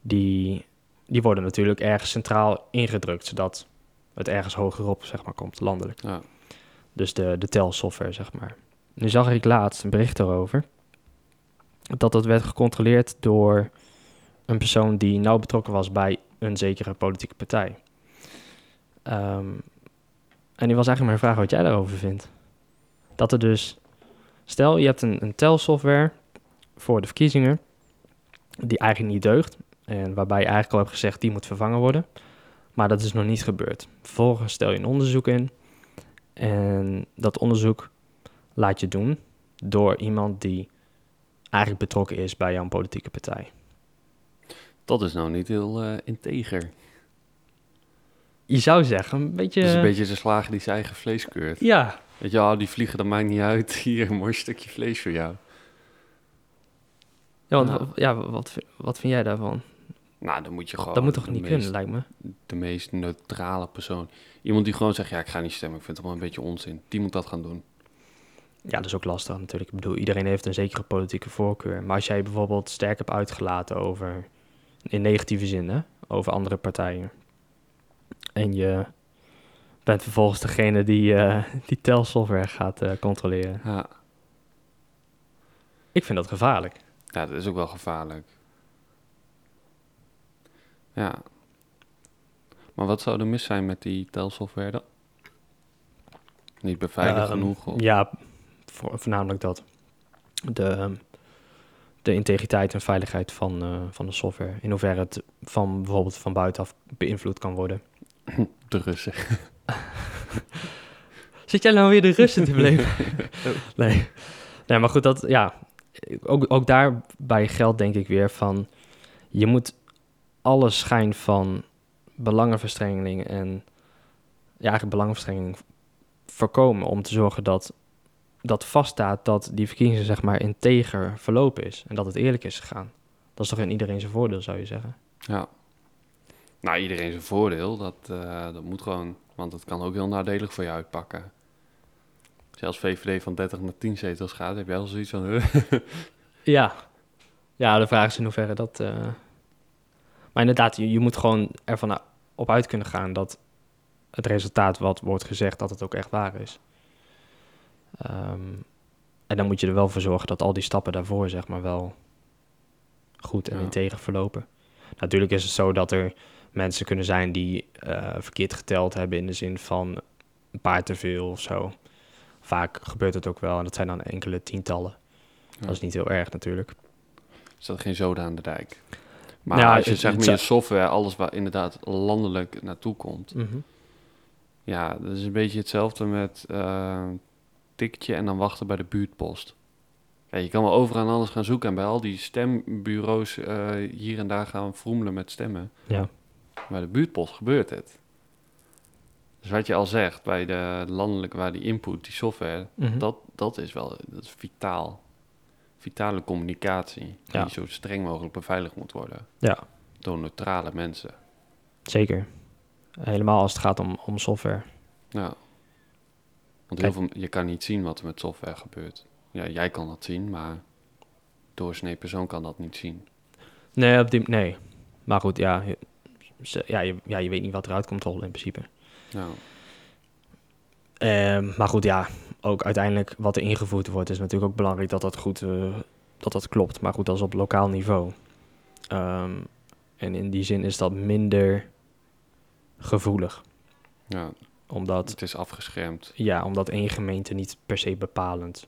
Die, die worden natuurlijk ergens centraal ingedrukt, zodat het ergens hogerop, zeg maar, komt, landelijk. Ja. Dus de, de telsoftware, zeg maar. Nu zag ik laatst een bericht erover. Dat dat werd gecontroleerd door een persoon die nauw betrokken was bij een zekere politieke partij. Ehm, en die was eigenlijk mijn vraag wat jij daarover vindt. Dat er dus, stel je hebt een, een telsoftware voor de verkiezingen, die eigenlijk niet deugt. En waarbij je eigenlijk al hebt gezegd die moet vervangen worden. Maar dat is nog niet gebeurd. Vervolgens stel je een onderzoek in. En dat onderzoek laat je doen door iemand die eigenlijk betrokken is bij jouw politieke partij. Dat is nou niet heel eh, integer. Je zou zeggen, een beetje... Het is een beetje de slager die zijn eigen vlees keurt. Ja, Weet je, oh, die vliegen, dat maakt niet uit. Hier, een mooi stukje vlees voor jou. ja, want, Ja. wa- ja wat, wat vind jij daarvan? Nou, dan moet je gewoon... dat moet toch niet meest, kunnen, lijkt me? De meest neutrale persoon. Iemand die gewoon zegt, ja, ik ga niet stemmen. Ik vind het allemaal een beetje onzin. Die moet dat gaan doen. Ja, dat is ook lastig natuurlijk. Ik bedoel, iedereen heeft een zekere politieke voorkeur. Maar als jij bijvoorbeeld sterk hebt uitgelaten over, in negatieve zin, hè, over andere partijen. En je bent vervolgens degene die eh, die telsoftware gaat eh, controleren. Ja. Ik vind dat gevaarlijk. ja, dat is ook wel gevaarlijk. Ja. Maar wat zou er mis zijn met die telsoftware dan? Niet beveiligd Ehm, genoeg? Of? Ja, voor, voornamelijk dat. De, de integriteit en veiligheid van, eh, van de software. In hoeverre het van bijvoorbeeld van buitenaf beïnvloed kan worden. De Russen. Zit jij nou weer de Russen te beleven? nee. nee, maar goed, dat, ja, ook, ook daarbij geldt denk ik weer van... je moet alle schijn van belangenverstrengeling en... ja, eigenlijk belangenverstrengeling voorkomen... om te zorgen dat, dat vaststaat dat die verkiezingen zeg maar integer verlopen is... en dat het eerlijk is gegaan. Dat is toch in iedereen zijn voordeel, zou je zeggen? Ja. Nou, iedereen zijn voordeel. Dat, eh, dat moet gewoon. Want het kan ook heel nadelig voor je uitpakken. Als VVD van 30 naar 10 zetels gaat, heb jij al zoiets van... Ja. Ja, de vraag is in hoeverre dat... eh, Maar inderdaad, je, je moet gewoon ervan op uit kunnen gaan dat het resultaat wat wordt gezegd, dat het ook echt waar is. Ehm, en dan moet je er wel voor zorgen dat al die stappen daarvoor, zeg maar, wel goed en Ja. integer verlopen. Natuurlijk is het zo dat er mensen kunnen zijn die eh, verkeerd geteld hebben in de zin van een paar te veel of zo. Vaak gebeurt het ook wel en dat zijn dan enkele tientallen. Ja. Dat is niet heel erg natuurlijk. staat geen zoden aan de dijk. Maar als je het- zeg maar je software, alles waar inderdaad landelijk naartoe komt. Ja, dat is een beetje hetzelfde met eh ticketje en dan wachten bij de buurtpost. Ja, je kan wel overal alles gaan zoeken en bij al die stembureaus eh, hier en daar gaan vroemelen met stemmen. Ja. Bij de buurtpost gebeurt het. Dus wat je al zegt, bij de landelijke, waar die input, die software, Mhm. dat, dat is wel dat is vitaal. Vitale communicatie, Ja. die zo streng mogelijk beveiligd moet worden. Ja. Door neutrale mensen. Zeker. Helemaal als het gaat om, om software. Ja. Want Kijk. heel veel, je kan niet zien wat er met software gebeurt. Ja, jij kan dat zien, maar doorsnee persoon kan dat niet zien. Nee, op die, nee. Maar goed, ja, je, ja, je, ja, je weet niet wat eruit komt rollen in principe. Ja, Ehm, maar goed, ja, ook uiteindelijk wat er ingevoerd wordt, is natuurlijk ook belangrijk dat dat goed eh, dat dat klopt. Maar goed, dat is op lokaal niveau. Ehm, en in die zin is dat minder gevoelig. ja, Omdat, het is afgeschermd. ja, omdat één gemeente niet per se bepalend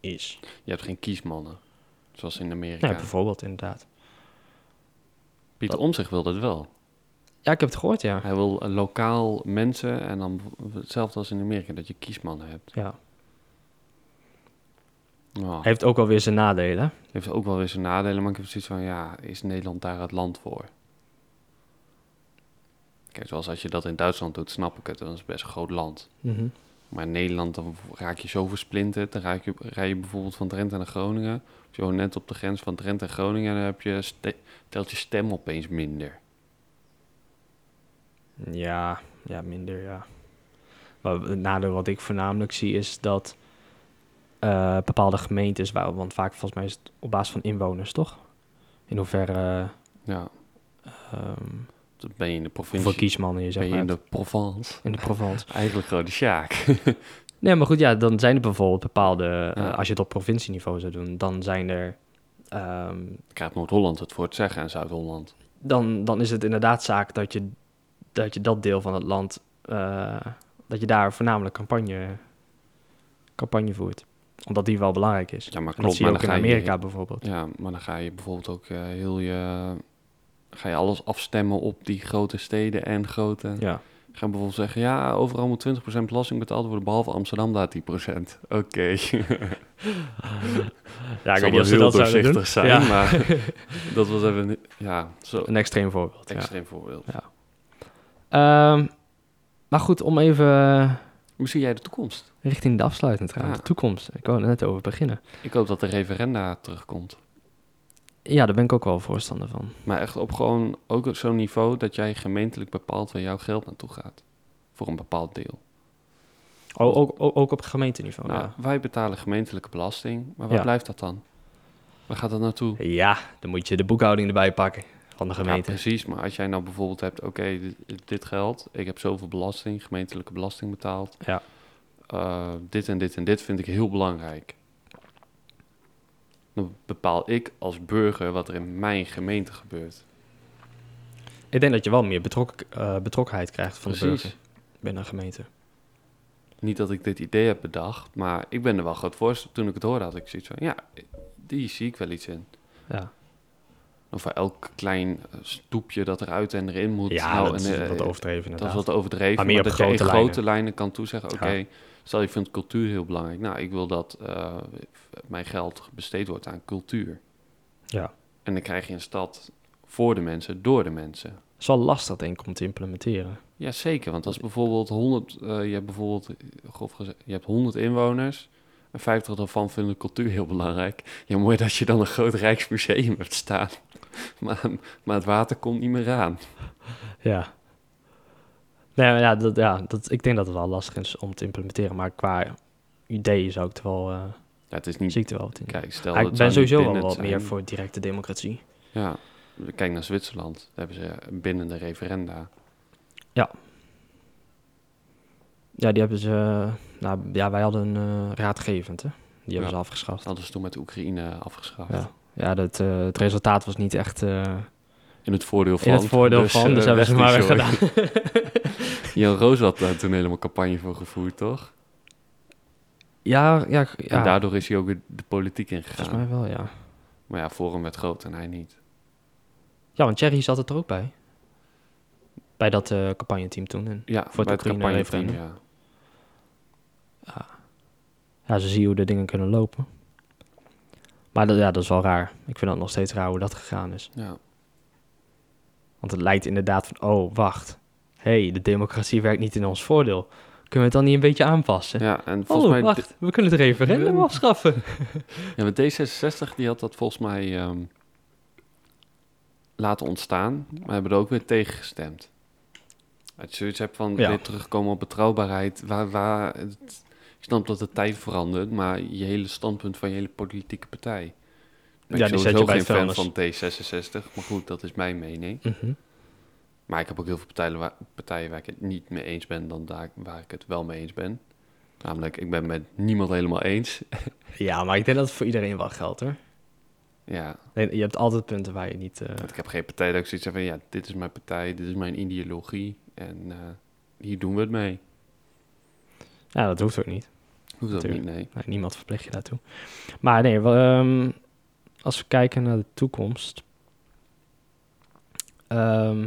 is. Je hebt geen kiesmannen, zoals in Amerika. Ja, bijvoorbeeld, inderdaad. Pieter Omtzigt wil dat wel. Ja, ik heb het gehoord, ja. Hij wil een lokaal mensen en dan hetzelfde als in Amerika, dat je kiesmannen hebt. ja. Hij heeft ook wel weer zijn nadelen. heeft ook wel weer zijn nadelen, maar ik heb zoiets van, ja, is Nederland daar het land voor? Kijk, zoals als je dat in Duitsland doet, snap ik het, dat is best een groot land. Mhm. Maar in Nederland, dan raak je zo versplinterd. Dan raak je, rij je bijvoorbeeld van Drenthe naar Groningen. Zo net op de grens van Drenthe en Groningen, dan heb je telt je stem opeens minder. Ja, ja, minder, ja. Maar het nadeel wat ik voornamelijk zie is dat eh, bepaalde gemeentes, waar, want vaak volgens mij is het op basis van inwoners, toch? In hoeverre Ja, ehm dan ben je in de provincie. kiesmannen je zeg Ben je in de Provence. in de Provence. Eigenlijk gewoon de Sjaak. Nee, maar goed, ja, dan zijn er bijvoorbeeld bepaalde, eh, als je het op provincieniveau zou doen, dan zijn er, ehm, Krijgt Noord-Holland het voor het zeggen en Zuid-Holland. dan, dan is het inderdaad zaak dat je dat, je dat deel van het land, eh, dat je daar voornamelijk campagne, campagne voert. Omdat die wel belangrijk is. Ja, maar En dat klopt. zie je Maar ook dan in ga je, Amerika bijvoorbeeld. ja, maar dan ga je bijvoorbeeld ook eh, heel je... Ga je alles afstemmen op die grote steden en grote... Ja, Ga bijvoorbeeld zeggen, ja, overal moet 20% belasting betaald worden, behalve Amsterdam daar 10%. Oké. ja ik weet wel niet of ze dat doorzichtig zijn, Ja. maar dat was even, ja, zo Een extreem voorbeeld. Ja. extreem voorbeeld. Ehm, maar goed, om even Hoe zie jij de toekomst? richting de afsluiting te gaan. Ja. De toekomst. Ik wou er net over beginnen. Ik hoop dat de referenda terugkomt. Ja, daar ben ik ook wel voorstander van. Maar echt op gewoon ook op zo'n niveau dat jij gemeentelijk bepaalt waar jouw geld naartoe gaat. Voor een bepaald deel. Oh, ook, ook, ook op gemeenteniveau. Nou, ja. wij betalen gemeentelijke belasting, maar waar Ja. blijft dat dan? Waar gaat dat naartoe? ja, dan moet je de boekhouding erbij pakken van de Ja, gemeente. precies. Maar als jij nou bijvoorbeeld hebt, oké, dit, dit geld, ik heb zoveel belasting, gemeentelijke belasting betaald. Ja. Eh, dit en dit en dit vind ik heel belangrijk. Dan bepaal ik als burger wat er in mijn gemeente gebeurt. Ik denk dat je wel meer eh, betrokkenheid krijgt van de Precies. burger binnen een gemeente. Niet dat ik dit idee heb bedacht, maar ik ben er wel groot voor. Toen ik het hoorde, had ik zoiets van, ja, die zie ik wel iets in. Ja, Of voor elk klein eh, stoepje dat eruit en erin moet. ja nou, dat is en, eh, wat overdreven Dat is inderdaad. wat overdreven, Maar maar, meer dat je in grote grote lijnen. kan toezeggen... oké, Ja. stel je vindt cultuur heel belangrijk. Nou, ik wil dat eh, mijn geld besteed wordt aan cultuur. Ja. En dan krijg je een stad voor de mensen, door de mensen. Het is wel lastig denk ik om te implementeren. Ja, zeker. Want als bijvoorbeeld 100... eh, je hebt bijvoorbeeld, grof gezegd, je hebt 100 inwoners... en 50 daarvan vinden cultuur heel belangrijk. Ja, mooi dat je dan een groot Rijksmuseum hebt staan. maar, maar het water komt niet meer aan. Ja. Nee, ja, dat, ja dat, ik denk dat het wel lastig is om te implementeren. Maar qua ideeën zou ik er wel, eh Ja, het is niet... zie ik er wel wat in. Kijk, stel Ja, ik ben sowieso wel wat meer voor directe democratie. Ja, kijk naar Zwitserland. Daar hebben ze binnen de referenda. Ja, die hebben ze... eh, nou, ja, wij hadden een eh, raadgevend, hè. Die hebben Ja. ze afgeschaft. Hadden ze toen met Oekraïne afgeschaft. Ja, ja dat, eh, het resultaat was niet echt In het voordeel van. in het voordeel van. eh, Dus hebben ze maar weer gedaan. Jan Roos had daar toen helemaal campagne voor gevoerd, toch? Ja, ja, En ja daardoor is hij ook weer de politiek ingegaan. volgens mij wel, ja. Maar ja, Forum werd groot en hij niet. Ja, want Thierry zat het er ook bij. Bij dat eh campagneteam toen. En, Ja, Voor het Oekraïne-referendum. campagneteam, ja. Ja, ze zien hoe de dingen kunnen lopen. Maar dat, ja, dat is wel raar. Ik vind dat nog steeds raar hoe dat gegaan is. ja. Want het lijkt inderdaad van, oh, wacht. hey, de democratie werkt niet in ons voordeel. Kunnen we het dan niet een beetje aanpassen? Ja, en volgens Oh, mij... wacht, we kunnen het referendum Ja. afschaffen. Ja, maar D66 die had dat volgens mij ehm, laten ontstaan, maar hebben er ook weer tegen gestemd. Als je zoiets hebt van Ja. weer terugkomen op betrouwbaarheid, waar, waar het, ik snap dat de tijd verandert, maar je hele standpunt van je hele politieke partij. Ben Ja, ik die zet je sowieso bij geen fan van D66, maar goed, dat is mijn mening. Mhm. Maar ik heb ook heel veel partijen waar, partijen waar ik het niet mee eens ben dan daar waar ik het wel mee eens ben. Namelijk, ik ben met niemand helemaal eens. Ja, maar ik denk dat het voor iedereen wel geldt hoor. Ja, Nee, Je hebt altijd punten waar je niet... eh, ik heb geen partij dat ik zoiets heb van, ja, dit is mijn partij, dit is mijn ideologie en eh, hier doen we het mee. Ja, dat hoeft ook niet. Hoeft dat niet, Natuurlijk. nee. Nee, niemand verplicht je daartoe. Maar nee, wel, ehm, als we kijken naar de toekomst. ehm,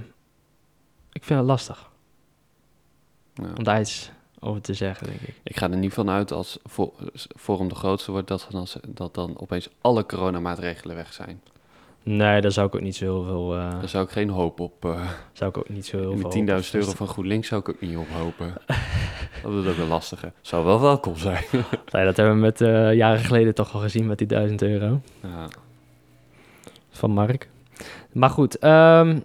ik vind het lastig Ja. om daar iets over te zeggen, denk ik. Ik ga er niet van uit als Fo- Forum de grootste wordt, dat dan, dat dan opeens alle coronamaatregelen weg zijn. Nee, daar zou ik ook niet zo heel veel... eh, Daar zou ik geen hoop op, eh zou ik ook niet zo heel veel... de 10.000 op euro van GroenLinks zou ik ook niet op hopen. dat is ook een lastige. Zou wel welkom zijn. Nee, dat hebben we met eh, jaren geleden toch al gezien met die 1000 euro ja. van Mark. Maar goed, ehm,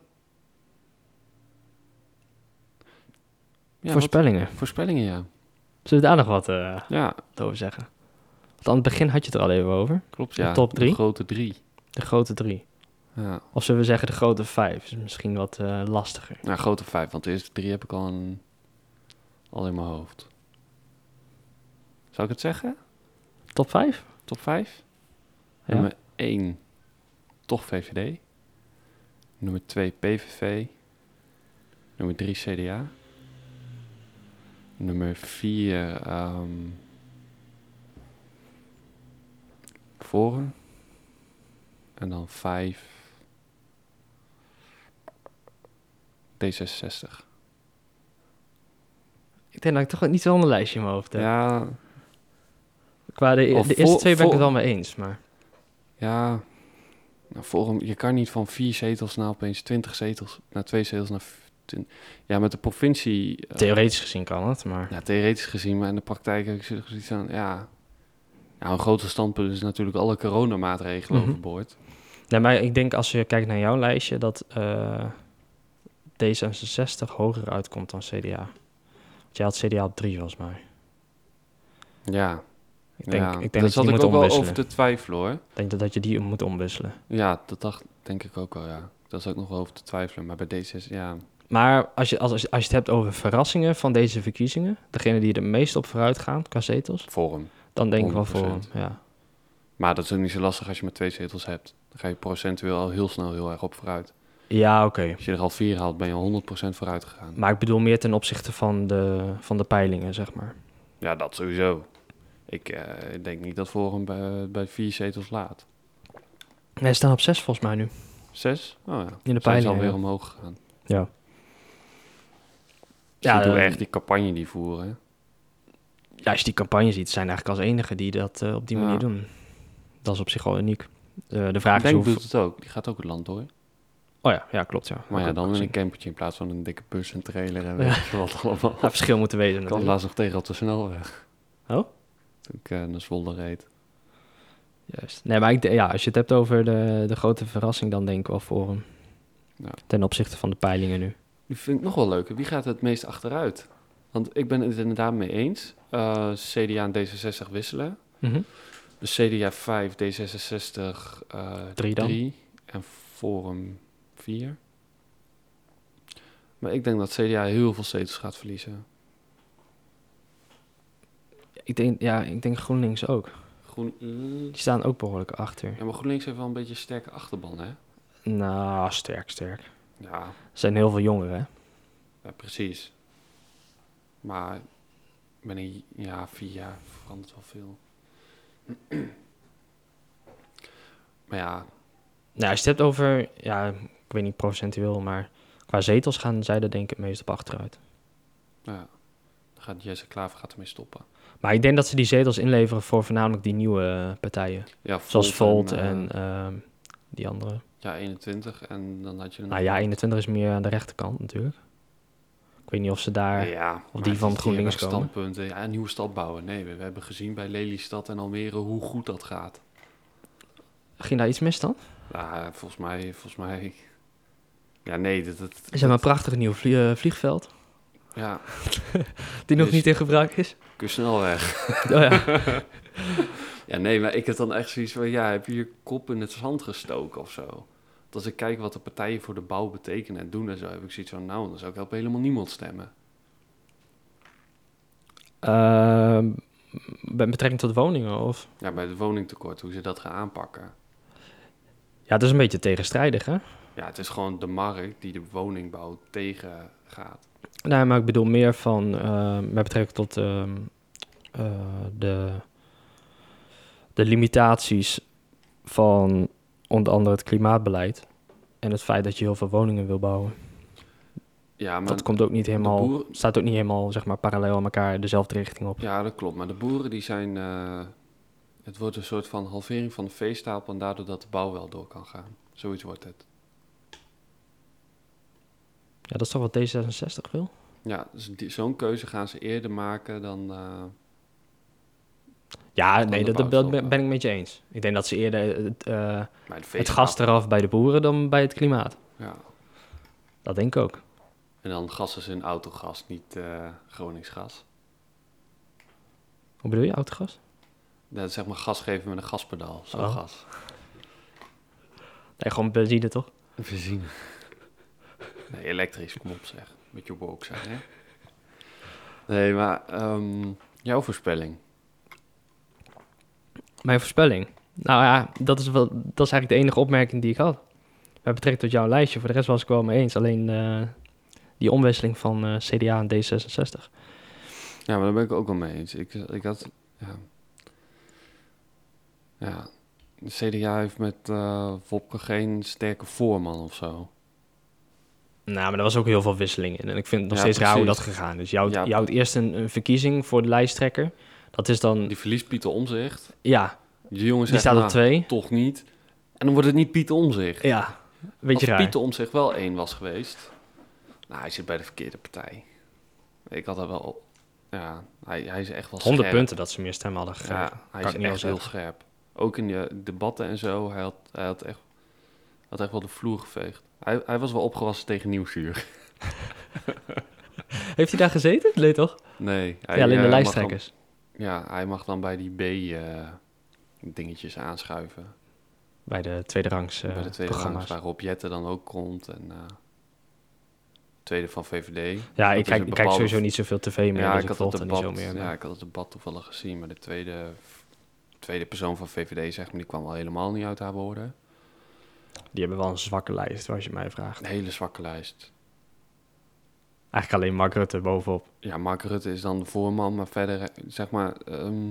Ja, voorspellingen. wat- voorspellingen, ja. Zullen we daar nog wat Ja, over zeggen? Want aan het begin had je het er al even over. klopt, De ja. top drie? De grote drie. De grote drie. Ja. Of zullen we zeggen de grote vijf? is misschien wat eh, lastiger. Nou, grote vijf, want de eerste drie heb ik al, een, al in mijn hoofd. Zou ik het zeggen? Top vijf? Top vijf? Ja. Nummer 1, toch VVD. Nummer 2, PVV. Nummer 3, CDA. Nummer 4, ehm Forum. En dan 5, D66. Ik denk dat ik toch niet zo'n lijstje in mijn hoofd heb. Ja, Qua de, de eerste twee ben ik het wel mee eens, maar... Ja, nou, Forum, je kan niet van vier zetels naar opeens twintig zetels, naar twee zetels naar... Ja, met de provincie... eh, Theoretisch gezien kan het, maar... ja, theoretisch gezien, maar in de praktijk heb ik zoiets van, ja... Nou, een grote standpunt is natuurlijk alle coronamaatregelen Mhm. overboord. Nee, maar ik denk als je kijkt naar jouw lijstje, dat eh, D66 hoger uitkomt dan CDA. Want jij had CDA op drie, volgens mij. Ja, Ik denk, ja. ik denk daar dat je zat ik ook wel over te twijfelen, hoor. Ik denk dat, dat je die moet omwisselen. Ja, dat dacht denk ik ook wel, ja. Daar zat ik nog wel over te twijfelen, maar bij D6, ja... Maar als je, als, als je het hebt over verrassingen van deze verkiezingen, degene die er meest op vooruit gaan qua zetels, Forum. dan denk ik wel voor 100%. hem. Ja. Maar dat is ook niet zo lastig als je maar twee zetels hebt. Dan ga je procentueel al heel snel heel erg op vooruit. Ja, oké. Als je er al vier haalt, ben je 100% vooruit gegaan. Maar ik bedoel meer ten opzichte van de, van de peilingen, zeg maar. Ja, dat sowieso. Ik eh, denk niet dat Forum bij, bij vier zetels laat. Nee, ze staan op zes volgens mij nu. Zes? Oh ja. In de Zijn ze peilingen. alweer ja. omhoog gegaan. Ja. Ja, Ja, hoe eh, erg die campagne die voeren. Ja, als je die campagne ziet, zijn eigenlijk als enige die dat eh, op die Ja. manier doen. Dat is op zich wel uniek. De vraag is Denk hoeveel... doet het ook. Die gaat ook het land door. Oh ja, ja, klopt, ja. Maar ja, dan in een campertje in plaats van een dikke bus en trailer en weet wat allemaal. Ja, verschil moeten weten Ik had laatst nog tegen op de snelweg. Oh? Toen ik eh, naar Zwolle reed. Juist. Nee, maar ik, ja, als je het hebt over de, de grote verrassing, dan denk ik wel voor hem. Ja. Ten opzichte van de peilingen nu. Die vind ik nog wel leuk. Wie gaat het meest achteruit? Want ik ben het inderdaad mee eens. Eh, CDA en D66 wisselen. Dus CDA 5, D66 eh Drie dan? 3 en Forum 4. Maar ik denk dat CDA heel veel zetels gaat verliezen. Ik denk, ja, ik denk GroenLinks ook. Groen, Die staan ook behoorlijk achter. ja, maar GroenLinks heeft wel een beetje een sterke achterban, hè? Nou, sterk, sterk. Ja, Er zijn heel veel jongeren, hè? ja precies. Maar een jaar, vier jaar verandert wel veel. maar ja, Nou, als je het hebt over, ja, ik weet niet procentueel, maar qua zetels gaan zij er denk ik het meest op achteruit. ja, dan gaat Jesse Klaver gaat ermee stoppen. Maar ik denk dat ze die zetels inleveren voor voornamelijk die nieuwe eh, partijen. Ja, Zoals Volt eh, en ehm, die andere. Ja, 21 en dan had je... een- Nou ja, 21 is meer aan de rechterkant natuurlijk. Ik weet niet of ze daar... ja, of maar die van GroenLinks komen. standpunten. Ja, een nieuwe stad bouwen. Nee, we, we hebben gezien bij Lelystad en Almere hoe goed dat gaat. Ging daar iets mis dan? Ja, volgens mij, volgens mij... Ja, nee, dat... dat Ze hebben een prachtig nieuw vlie- eh, vliegveld. ja, Die nog Dus- niet in gebruik is. kun snel weg. Oh ja. Ja, nee, maar ik heb dan echt zoiets van... Ja, heb je je kop in het zand gestoken of zo? Als ik kijk wat de partijen voor de bouw betekenen en doen en zo... heb ik zoiets van, nou, dan zou ik op helemaal niemand stemmen. Ehm, met betrekking tot woningen of... Ja, bij het woningtekort, hoe ze dat gaan aanpakken. Ja, dat is een beetje tegenstrijdig, hè? Ja, het is gewoon de markt die de woningbouw tegengaat. Nee, maar ik bedoel meer van... eh, met betrekking tot ehm, eh, de, de limitaties van onder andere het klimaatbeleid... en het feit dat je heel veel woningen wil bouwen. Ja, maar dat komt ook niet helemaal... boeren- staat ook niet helemaal, zeg maar, parallel aan elkaar dezelfde richting op. Ja, dat klopt. Maar de boeren die zijn... eh, het wordt een soort van halvering van de veestapel... en daardoor dat de bouw wel door kan gaan. Zoiets wordt het. Ja, dat is toch wat D66 wil? Ja, dus zo'n keuze gaan ze eerder maken dan... eh, Ja, Dan nee, dat, dat bouw ben, ik met je eens. Ik denk dat ze eerder het, eh, het gas eraf bij de boeren dan bij het klimaat. Ja. Dat denk ik ook. En dan gassen ze in autogas, niet eh Groningsgas. Hoe bedoel je, autogas? Dat is zeg maar gas geven met een gaspedaal. Zo'n Oh. gas. Nee, gewoon benzine, toch? Benzine. Nee, elektrisch, kom op zeg. Beetje woke zijn, hè? Nee, maar ehm, jouw voorspelling. Mijn voorspelling? Nou ja, dat is, wel, dat is eigenlijk de enige opmerking die ik had. Met betrekking tot jouw lijstje. Voor de rest was ik wel mee eens. Alleen eh, die omwisseling van eh, CDA en D66. Ja, maar daar ben ik ook wel mee eens. Ik, ik had, ja... Ja, de CDA heeft met eh Wopke geen sterke voorman of zo. Nou, maar er was ook heel veel wisseling in. En ik vind het nog Ja, steeds raar hoe dat gegaan is. Je houdt, Ja, eerst een, een verkiezing voor de lijsttrekker. Dat is dan, Die verliest Pieter Omzicht. ja, Die jongen die zegt, staat op nou, twee. toch niet. En dan wordt het niet Pieter Omzicht. Ja, beetje Als raar. Pieter Omzicht wel één was geweest... Nou, hij zit bij de verkeerde partij. Ik had dat wel... Ja, hij, hij is echt wel 100 scherp. punten dat ze meer stemmen hadden gegeven. Ja, hij Kan is niet echt heel scherp. Ook in de debatten en zo. Hij had, hij had, echt, had echt wel de vloer geveegd. Hij, hij was wel opgewassen tegen nieuwsuur. Heeft hij daar gezeten? Nee, toch? Nee. Hij, ja, alleen de eh, lijsttrekkers. dan- ja, hij mag dan bij die B-dingetjes aanschuiven. Bij de tweede rangs eh, bij de tweede programma's. rangs, waar Rob Jetten dan ook komt. En eh, tweede van VVD. Ja, ik kijk, ik kijk sowieso niet zoveel tv meer, Ja, dus ik had, het niet debat, zo meer. ja, ik had het debat toevallig gezien. Maar de tweede, tweede persoon van VVD, zeg maar, die kwam al helemaal niet uit haar woorden. Die hebben wel een zwakke lijst, als je mij vraagt. Een hele zwakke lijst. Eigenlijk alleen Mark Rutte bovenop. Ja, Mark Rutte is dan de voorman, maar verder, zeg maar... ehm,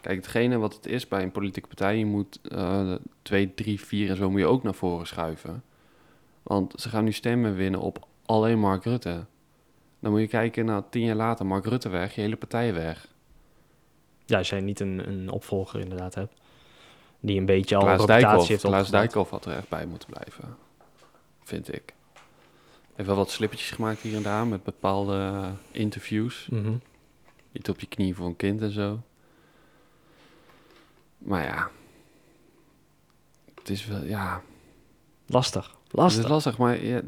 kijk, hetgene wat het is bij een politieke partij... je moet eh, twee, drie, vier en zo moet je ook naar voren schuiven. Want ze gaan nu stemmen winnen op alleen Mark Rutte. Dan moet je kijken, nou, tien jaar later, Mark Rutte weg, je hele partij weg. Ja, als jij niet een, een opvolger inderdaad hebt. Die een beetje al Klaas een reputatie Dijkhoff, heeft Klaas. Dijkhoff had er echt bij moeten blijven. Vind ik. Heeft wel wat slippertjes gemaakt hier en daar met bepaalde eh, interviews. Mhm. Niet op je knie voor een kind en zo. Maar ja. Het is wel, ja. Lastig. Het Lastig. is lastig, maar ja,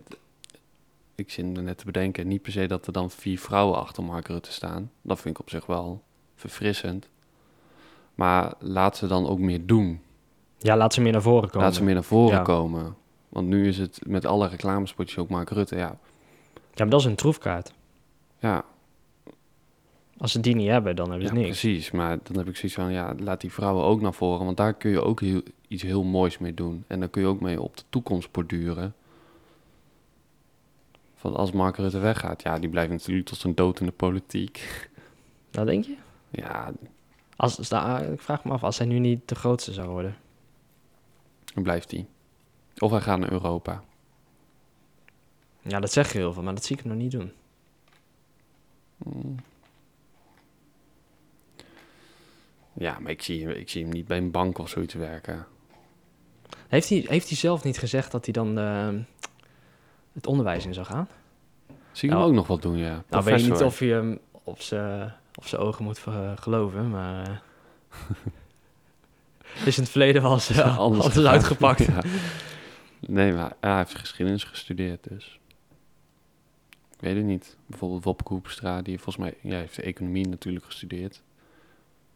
ik zit er net te bedenken. Niet per se dat er dan vier vrouwen achter Mark Rutte staan. Dat vind ik op zich wel verfrissend. Maar laat ze dan ook meer doen. Ja, laat ze meer naar voren komen. Laat ze meer naar voren Ja. komen. Want nu is het met alle reclamespotjes ook Mark Rutte. Ja, Ja, maar dat is een troefkaart. ja, Als ze die niet hebben, dan hebben ja ze niks. precies. Maar dan heb ik zoiets van, ja, laat die vrouwen ook naar voren. Want daar kun je ook heel, iets heel moois mee doen. En dan kun je ook mee op de toekomst borduren. Van als Mark Rutte weggaat, ja, die blijft natuurlijk tot zijn dood in de politiek. Dat denk je? Ja, Als, ik vraag me af, als hij nu niet de grootste zou worden. Dan blijft hij. Of hij gaat naar Europa. Ja, dat zeg je heel veel, maar dat zie ik hem nog niet doen. Mm. Ja, maar ik zie, ik zie hem niet bij een bank of zoiets werken. Heeft hij, heeft hij zelf niet gezegd dat hij dan eh, het onderwijs in zou gaan? Zie je hem Nou, ook nog wat doen, ja. Nou, weet je niet of je hem op zijn ogen moet eh, geloven, maar... is in het verleden wel eens eh, anders, gegaan. uitgepakt. Ja. Nee, maar hij heeft geschiedenis gestudeerd, dus... Ik weet het niet. Bijvoorbeeld Wopke Hoekstra, die volgens mij... Ja, heeft de economie natuurlijk gestudeerd.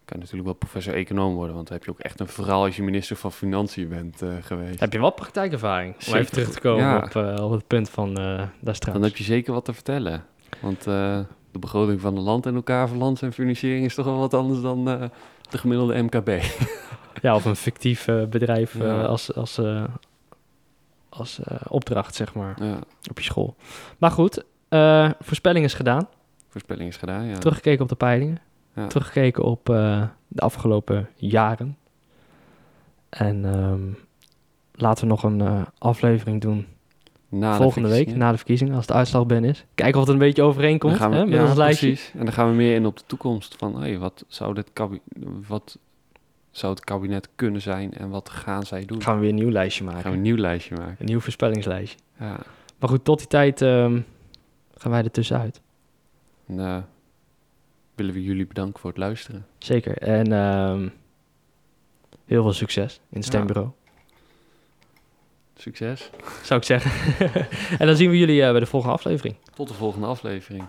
Kan natuurlijk wel professor econoom worden, want dan heb je ook echt een verhaal als je minister van Financiën bent eh, geweest. Heb je wel praktijkervaring? Om Zeker. even terug te komen Ja. op, eh, op het punt van daar straks. Dan heb je zeker wat te vertellen. Want de begroting van een land en elkaar verland en financiering is toch wel wat anders dan de gemiddelde MKB. Ja, of een fictief eh, bedrijf eh, Ja. als, als, eh, als opdracht, zeg maar, ja, op je school. Maar goed, voorspelling is gedaan. voorspelling is gedaan, ja. Teruggekeken op de peilingen. Ja. Teruggekeken op de afgelopen jaren. En ehm, laten we nog een aflevering doen Na de volgende week, na de verkiezingen, als de uitslag ben is. Kijken of het een beetje overeenkomt we, hè, met ja, ons lijstje. precies. En dan gaan we meer in op de toekomst. Van, hey, wat, zou dit kabi- wat zou het kabinet kunnen zijn en wat gaan zij doen? Gaan we weer een nieuw lijstje maken. gaan we een nieuw lijstje maken. Een nieuw voorspellingslijstje. Ja. Maar goed, tot die tijd ehm, gaan wij er tussenuit. En, eh, willen we jullie bedanken voor het luisteren. Zeker. En ehm, heel veel succes in het Ja. stembureau, Succes. zou ik zeggen. en dan zien we jullie eh, bij de volgende aflevering. Tot de volgende aflevering.